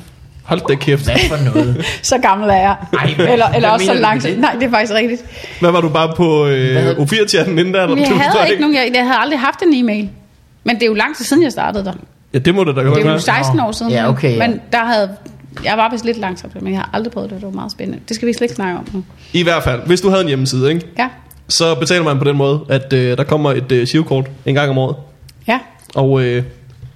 hold da kæft. hvad for noget? <laughs> Så gammel er jeg. Ej, eller eller også så langt. det? Nej, det er faktisk rigtigt. Hvad var du bare på øh, havde- U4-chatten inden der? eller? Jeg havde ikke nogen, jeg, jeg havde aldrig haft en e-mail. Men det er jo lang tid siden, jeg startede der. Ja, det må det da godt Det er jo være. 16 år siden. Ja, okay, ja. Men der havde... Jeg var vist lidt langsomt, men jeg har aldrig prøvet det. Det var meget spændende. Det skal vi slet ikke snakke om nu. I hvert fald, hvis du havde en hjemmeside, ikke? Ja. så betaler man på den måde, at øh, der kommer et øh, shivkort en gang om året. Ja. Og øh,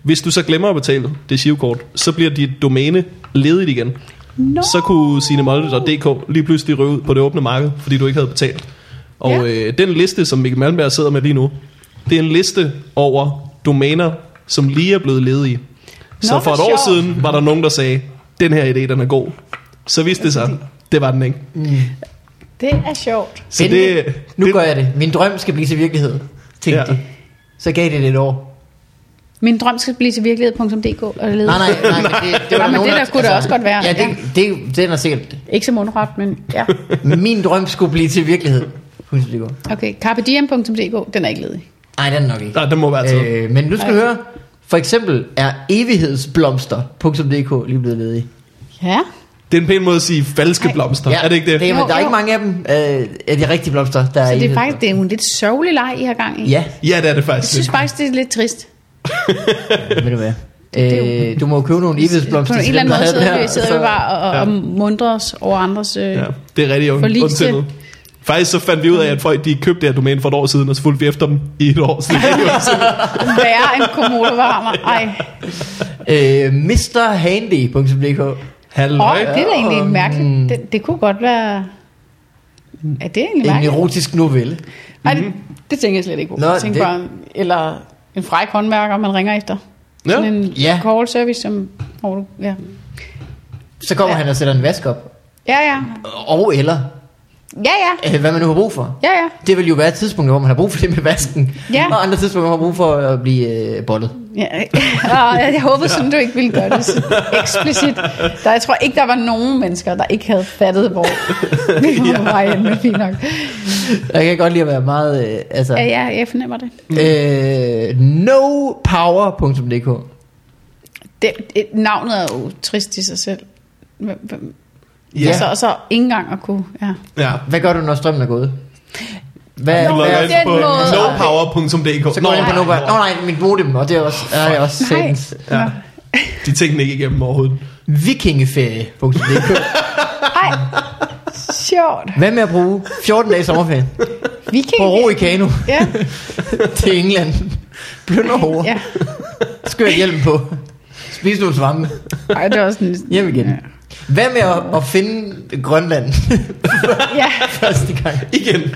hvis du så glemmer at betale det shivkort, så bliver dit domæne ledigt igen. No. Så kunne sinemolde.dk lige pludselig røve ud på det åbne marked, fordi du ikke havde betalt. Og Ja. øh, den liste, som Mikkel Malmberg sidder med lige nu, det er en liste over domæner, som lige er blevet ledige. Så Nå, for et år siden var der nogen, der sagde, den her idé, den er god. Så viste det sig, det var den ikke. Det er sjovt. Så Spændende. det, Nu det, gør jeg det. Min drøm skal blive til virkelighed. Tænkte Ja. de. Så gav det det et år. Min drøm skal blive til virkelighed.dk. Og Nej, nej, nej, men <laughs> det, det var men nogen, det der kunne da også godt være, Ja, det, ja. det, den er sikkert. Ikke så mundret, men ja. <laughs> Min drøm skulle blive til virkelighed. Okay, carpediem.dk, den er ikke ledig. Nej, den er nok ikke. nej, den må være taget. Øh, men nu skal du høre. For eksempel er evighedsblomster.dk lige blevet ledig. Ja. Det er en pæn måde at sige falske Ej. blomster. Er det ikke det? det Jo, men der er jo. ikke mange af dem øh, af de rigtige blomster, der er Så det er faktisk det er en lidt sørgelig leg, I har gang i. Ja, Ja, det er det Jeg faktisk. synes faktisk, det er lidt trist. <laughs> ved du hvad. er Øh, du må jo købe nogle På evighedsblomster en til eller anden måde sidder vi, bare og, Ja. og mundrer os over andres... Øh, Ja, det er rigtig Forliste. Faktisk så fandt vi ud af, at folk de købte det her domæne for et år siden, og så fulgte vi efter dem i et år. Er sådan- <laughs> Værre end komodo varmer. Ej, Øh, MrHandy.dk Halløj. Åh, det er da egentlig um, mærkeligt. Det, det kunne godt være... Er det egentlig En mærkeligt? erotisk novelle. Nej, det, det tænker jeg slet ikke på. Nå, jeg tænker det- bare, eller en fræk håndværker, man ringer efter. Ja. Sådan en Ja. call service, som... Hvor du, ja. Så kommer Ja. han og sætter en vask op. ja, ja. Og eller, Ja, ja. øh, hvad man nu har brug for. Ja, ja. Det vil jo være et tidspunkt, hvor man har brug for det med vasken. Ja. Og andre tidspunkter, hvor man har brug for at blive øh, bollet. Ja, <laughs> og jeg håbede sådan, du ikke ville gøre det så eksplicit. Der, jeg tror ikke, der var nogen mennesker, der ikke havde fattet, hvor <laughs> vi var på vej hen, men fint nok. Jeg kan godt lide at være meget... Øh, altså, Ja, ja, jeg fornemmer det. øh, nopower.dk det, det. Navnet er jo trist i sig selv. Hvem- hvem- Ja. Altså, og så ikke engang at kunne... Ja. Ja. Hvad gør du, når strømmen er gået? Hvad, Du Nå, hvad, logger den ind på måde. nopower.dk. så går jeg ind på Nova. Nå nej, mit modem, og det er også, er det også Nej. satans. Ja. De tænkte ikke igennem overhovedet. Vikingeferie.dk <laughs> Ej, sjovt. Hvad med at bruge 14 dage sommerferie Viking. på ro i kano Ja, <laughs> til England? Plønder over. ja. Skør hjelm på. Spis nogle svampe. Ej, det var sådan... Hjem igen. Hvad med at, at finde Grønland Ja, <laughs> første gang? Igen.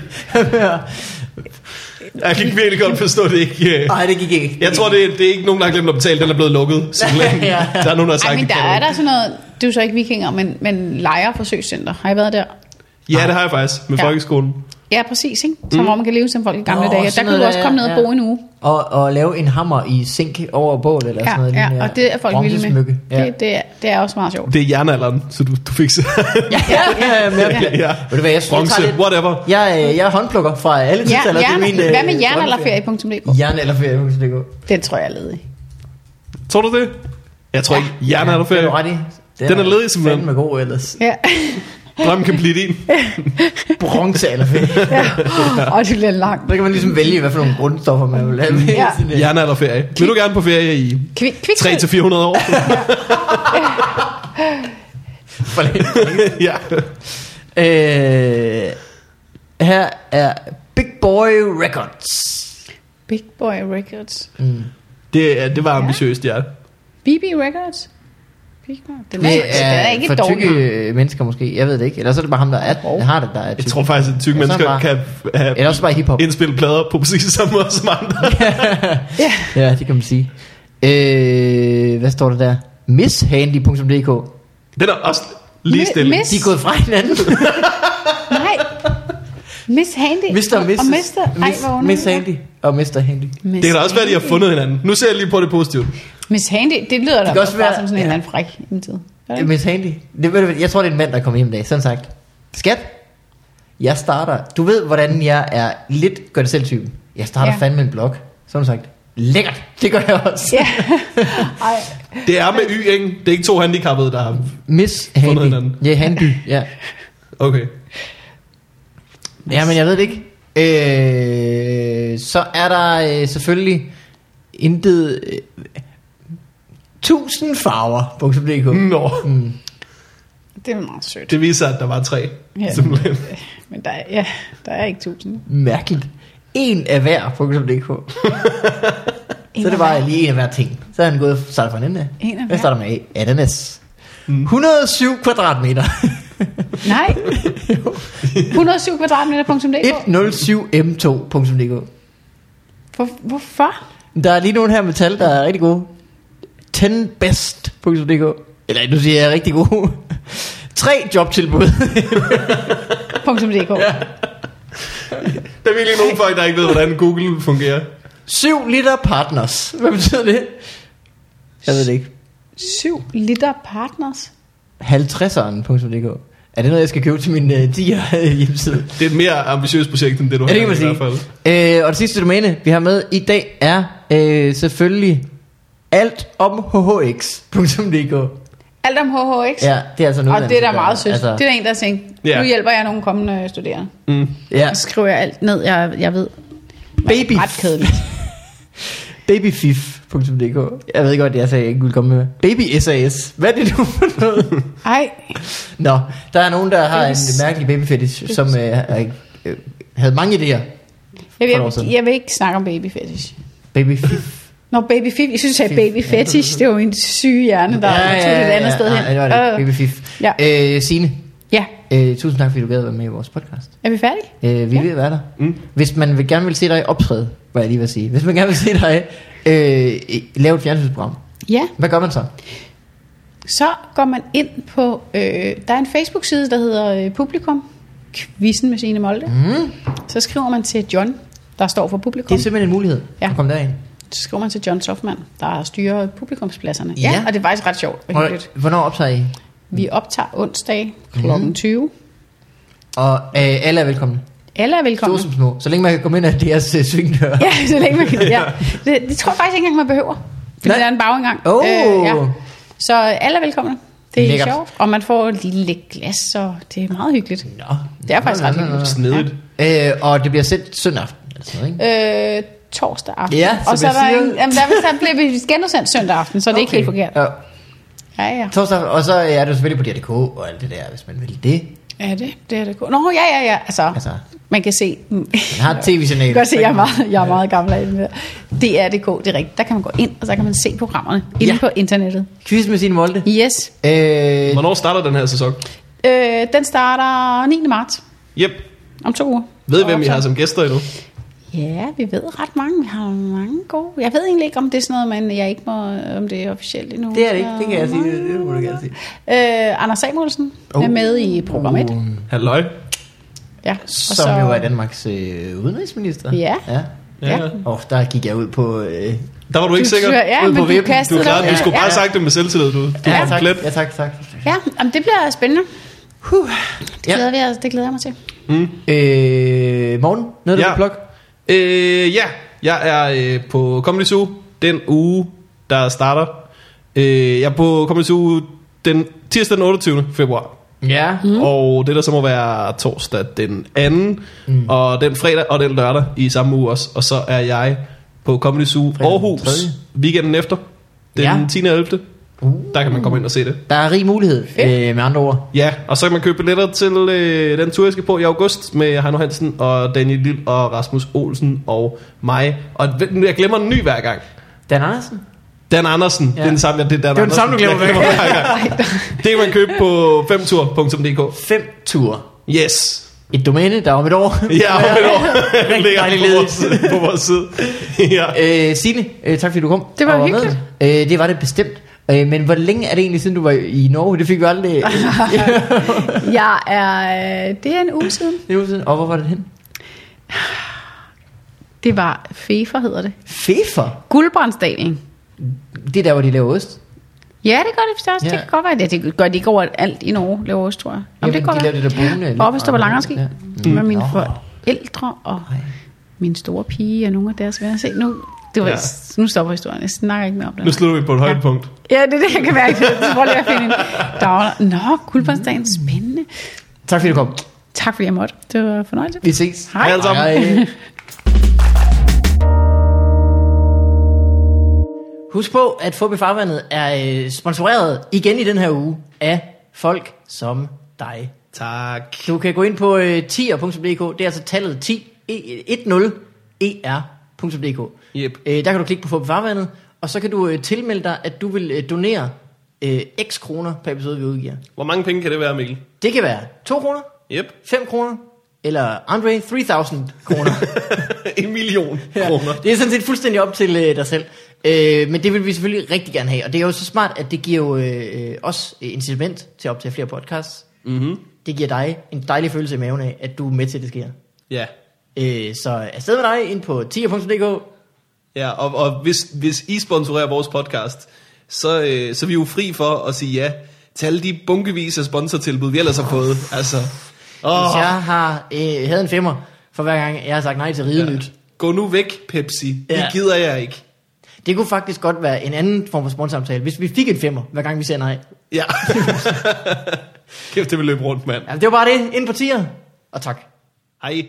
Jeg kan virkelig godt forstå det ikke. øh. Nej, det gik ikke. Jeg tror, det er, det er ikke nogen, der har glemt at betale. Den er blevet lukket. <laughs> Simpelthen. Ja. Der er nogen, der har sagt, Ej, men det der er der sådan noget... Det er jo så ikke vikinger, men, men lejerforsøgscenter. Har I været der? Ja, det har jeg faktisk med Ja. folkeskolen. Ja, præcis, ikke? Så mm. hvor man kan leve som folk i gamle Nå, dage. Der kunne du også komme ned og ja. bo en uge. Og, og lave en hammer i zink over bål eller Ja, sådan noget. ja, lignende. og det er folk vilde med. Ja. Det, det, er, det er også meget sjovt. Det er jernalderen, så du, du fik så... ja, ja, ja, ja, <laughs> ja. ja. Ved du hvad, jeg, jeg Bronze, lidt... whatever. Jeg, øh, jeg er håndplukker fra alle Ja, tidsalder. Det er min, øh, hvad med jernalderferie.dk? Jernalderferie.dk Den tror jeg er ledig. Tror du det? Jeg tror Ja. ikke, er der Det er du ret i. Den er ledig simpelthen. Fandme god ellers. Ja, <laughs> Drømmen kan blive din. <laughs> Bronzealderferie. og det bliver langt. Der kan man ligesom vælge, hvad for nogle grundstoffer man vil have. med i Ja. Hjernealderferie. Vil du gerne på ferie i Kvik, kvik, 3-400 år? <laughs> forlæng- <laughs> ja. Øh, her er Big Boy Records. Big Boy Records. Mm. Det, er- det var ambitiøst, ja. BB Records? Pigmor. Den er, den er ikke for tykke øh, mennesker måske. Jeg ved det ikke. Eller så er det bare ham, der er, Hov. har det, der er Jeg tyk. tror faktisk, at tykke Ja, er mennesker det bare- kan have Eller også bare hiphop. indspillet plader på præcis samme måde som andre. <laughs> Ja. Ja, det kan man sige. Øh, hvad står der der? Misshandy.dk Den er også lige Mi- stille. Miss- De er gået fra hinanden. <laughs> Nej. Miss Handy. Mr. og Mrs. Og Mr. Ej, Miss, Miss Handy og Mr. Handy. Miss Det kan da også være, at de har fundet hinanden. Nu ser jeg lige på det positivt. Miss Handy, det lyder da kan også være- som sådan en ja. eller anden fræk i tid. Miss Handy. Det, ved du jeg tror, det er en mand, der kommer hjem i dag. Sådan sagt. Skat, jeg starter. Du ved, hvordan jeg er lidt gør det selv typen. Jeg starter Ja. ja. fandme en blog. Sådan sagt. Lækkert. Det gør jeg også. Ja. <laughs> Ej. Det er med Y, ikke? Det er ikke to handicappede, der har... Miss Handy. hinanden. Ja, Handy. Ja. Okay. ja, men jeg ved det ikke. Øh, så er der øh, selvfølgelig intet... Øh, tusindfarver.dk Nå. mm. Det er meget sødt. Det viser, at der var tre. Ja. Simpelthen. Men der er, ja, der er ikke tusind. Mærkeligt. En af hver.dk <laughs> Så det var lige en af hver ting. Så er han gået startet fra en ende. En af Jeg hver. starter med A. Ananas. Mm. 107 kvadratmeter. <laughs> Nej. 107 kvadratmeter.dk 107m2.dk Hvor, Hvorfor? Der er lige nogle her med tal, der er rigtig gode. 10best.dk Eller nu siger jeg rigtig gode. <laughs> Tre jobtilbud. <laughs> .dk Der er virkelig nogle folk, der ikke ved, hvordan Google fungerer. 7 liter partners. Hvad betyder det? Jeg ved det ikke. 7 liter partners. 50'eren.dk Er det noget, jeg skal købe til min uh, 10'er <laughs> hjemmeside? Det er et mere ambitiøst projekt, end det du Ja, det har kan man i hvert fald. Øh, og det sidste domæne, vi har med i dag, er øh, selvfølgelig alt om hhx.dk. Alt om HHX. Ja, det er altså noget. og det er da meget sødt. Altså, det er der en, der tænker, Ja. nu hjælper jeg nogle kommende studerende. Mm. ja, Så skriver jeg alt ned, jeg, jeg ved. Baby. Ret kedeligt. <laughs> babyfif.dk Jeg ved godt, jeg sagde, jeg ikke ville komme med. Baby SAS. Hvad er det nu for noget? Ej, Nå, der er nogen, der har en Babys- mærkelig babyfetish, som øh, øh, havde mange idéer. jeg vil, siden. jeg vil ikke snakke om baby fetish. Babyfif. Nå, baby fif. Jeg synes, jeg sagde Fif. baby Ja, fetish. Det var min syge hjerne, der ja, tog det et andet sted ja, hen. Ja, det var det. Øh, Babyfif. Ja. Øh, Signe, ja, øh, tusind tak, fordi du gad at være med i vores podcast. er vi færdige? Øh, vi Ja. ja. ved at være der. Mm. Hvis man vil gerne vil se dig optræde, hvad jeg lige vil sige. Hvis man gerne vil se dig øh, lave et fjernsynsprogram, Ja, hvad gør man så? så går man ind på, øh, der er en Facebook-side, der hedder øh, Publikum, Quizzen med Signe Molde. Mm. Så skriver man til John, der står for publikum. Det er simpelthen en mulighed Ja. at komme derind. Så skriver man til John Softman, der styrer publikumspladserne. Ja. Ja, og det er faktisk ret sjovt og hyggeligt. hvornår optager I? Vi optager onsdag kl. Mhm. 20. Og øh, alle er velkomne. Alle er velkomne. Store som små. Så længe man kan komme ind af deres øh, svingdør. Ja, så længe man kan. <laughs> Ja. Det, det tror jeg faktisk ikke engang, man behøver. Fordi Nej. der er en bagindgang. Åh. ja. Så alle er velkomne. Det er Lækkert. sjovt. Og man får et lille glas, og det er meget hyggeligt. Nå. Det er faktisk ret Nå, nå, nå. Snedigt. Øh, og det bliver sendt søndag aften. Eller sådan noget, ikke? Øh, torsdag aften. Ja, og så er der, jeg siger- en, jamen, der, der bliver vi genudsendt søndag aften, så det er ikke helt forkert. Ja. Ja, ja. Torsdag, og så er det selvfølgelig på DRK og alt det der, hvis man vil det. Ja, det, det er det godt. Nå, ja, ja, ja. Altså, Altså, man kan se... man har et <laughs> tv-signal. Godt se, jeg er meget, jeg er meget gammel af det der. Det er det det er rigtigt. Der kan man gå ind, og så kan man se programmerne inde Ja. på internettet. Quiz med Signe Molde. Yes. Øh, Hvornår starter den her sæson? Øh, den starter 9. marts. Yep. Om to uger. Ved I, hvem I har som gæster endnu? Ja, vi ved ret mange. Vi har mange gode. Jeg ved egentlig ikke, om det er sådan noget, men jeg ikke må, om det er officielt endnu. det er det ikke, det kan jeg sige. Det, det må du gerne sige. Øh, Anders Samuelsen oh. er med i program 1. Uh, Halløj. Ja. som jo er Danmarks øh, udenrigsminister. Ja. ja. Ja. Og der gik jeg ud på... Øh, Der var du ikke sikker. Ja, men på du vippen. kastede Du, klar, du skulle ja, bare have sagt det med selvtillid, du. Du ja, er tak, ja, tak, tak. Ja, jamen, det bliver spændende. Huh. Det glæder, Ja. vi, det glæder jeg mig til. Mm. Øh, morgen, noget du Ja. vil plukke? Øh, ja, jeg er øh, på Comedy Zoo den uge, der starter. Øh, jeg er på Comedy Zoo den tirsdag den 28. februar. Ja. Mm. Og det der så må være torsdag den 2. Mm. Og den fredag og den lørdag i samme uge også. Og så er jeg på Comedy Zoo Fredag Aarhus weekenden efter. Den Ja. 10. og 11. Uh. Der kan man komme ind og se det. Der er rig mulighed, øh, med andre ord. Ja, og så kan man købe billetter til øh, den tur, jeg skal på i august med Heino Hansen og Daniel Lille og Rasmus Olsen og mig. Og jeg glemmer en ny hver gang. Dan Andersen? Dan Andersen, ja. det er den samme, ja, det er Dan Det var den samme, du glemmer det <laughs> var hver gang. Det kan man købe på femtur.dk. Fem ture. Yes. Et domæne, der er om et år. Ja, om et år. <laughs> Rigtig ligger på vores, på vores side. <laughs> ja. Øh, Signe, øh, tak fordi du kom. Det var med. hyggeligt. Øh, det var det bestemt. Øh, men hvor længe er det egentlig siden du var i Norge? Det fik vi aldrig <laughs> Jeg er... øh, Det er en uge siden. en uge siden. Og hvor var det hen? Det var Fefer, hedder det. Fefer. Guldbrandsdalen. Det er der, hvor de laver ost. Ja, det gør det størst. Ja. Ja. Det kan godt være. Det, det gør de ikke over alt i Norge, laver ost, tror jeg. Jamen, det de laver det der brune. lidt Oppe står på Langerski. Ja. Ja. Med mine forældre og Ej. min store pige og nogle af deres venner. Se, nu, det var, Ja. ja. nu stopper historien. Jeg snakker ikke mere om det. Nu slutter vi på et højdepunkt. Ja, det er det, jeg kan mærke. Så prøv lige at finde en. Var, Nå, guldbrandsdagen, spændende. Tak fordi du kom. Tak fordi jeg måtte. Det var fornøjelse. Vi ses. Hej. Hej sammen. Hej. <laughs> Husk på, at Fubi Farvandet er øh, sponsoreret igen i den her uge af folk som dig. Tak. Du kan gå ind på øh, tier.dk, det er altså tallet 10, e- 10er.dk. Yep. Øh, der kan du klikke på Fubi Farvandet, og så kan du øh, tilmelde dig, at du vil øh, donere øh, x kroner per episode, vi udgiver. Hvor mange penge kan det være, Mikkel? Det kan være 2 kroner, Yep. 5 kroner, eller Andre 3000 kroner. <laughs> en million <laughs> kroner. Det er sådan set fuldstændig op til øh, dig selv. Øh, men det vil vi selvfølgelig rigtig gerne have. Og det er jo så smart, at det giver jo øh, os øh, incitament til at optage flere podcasts. Mm-hmm. Det giver dig en dejlig følelse i maven af, at du er med til, at det sker. Ja. Øh, så afsted med dig ind på tier.dk. Ja, og, og hvis, hvis I sponsorerer vores podcast, så, øh, så er vi jo fri for at sige ja til alle de bunkevis af sponsortilbud, vi ellers har fået. Altså, åh, Hvis jeg har øh, havde en femmer for hver gang, jeg har sagt nej til ridenyt. Ja. gå nu væk, Pepsi. Ja. Det gider jeg ikke. Det kunne faktisk godt være en anden form for sponsorsamtale, hvis vi fik en femmer, hver gang vi siger nej. Ja. <laughs> Kæft, det vil løbe rundt, mand. Ja, det var bare det. Ind på tier. Og tak. Hej.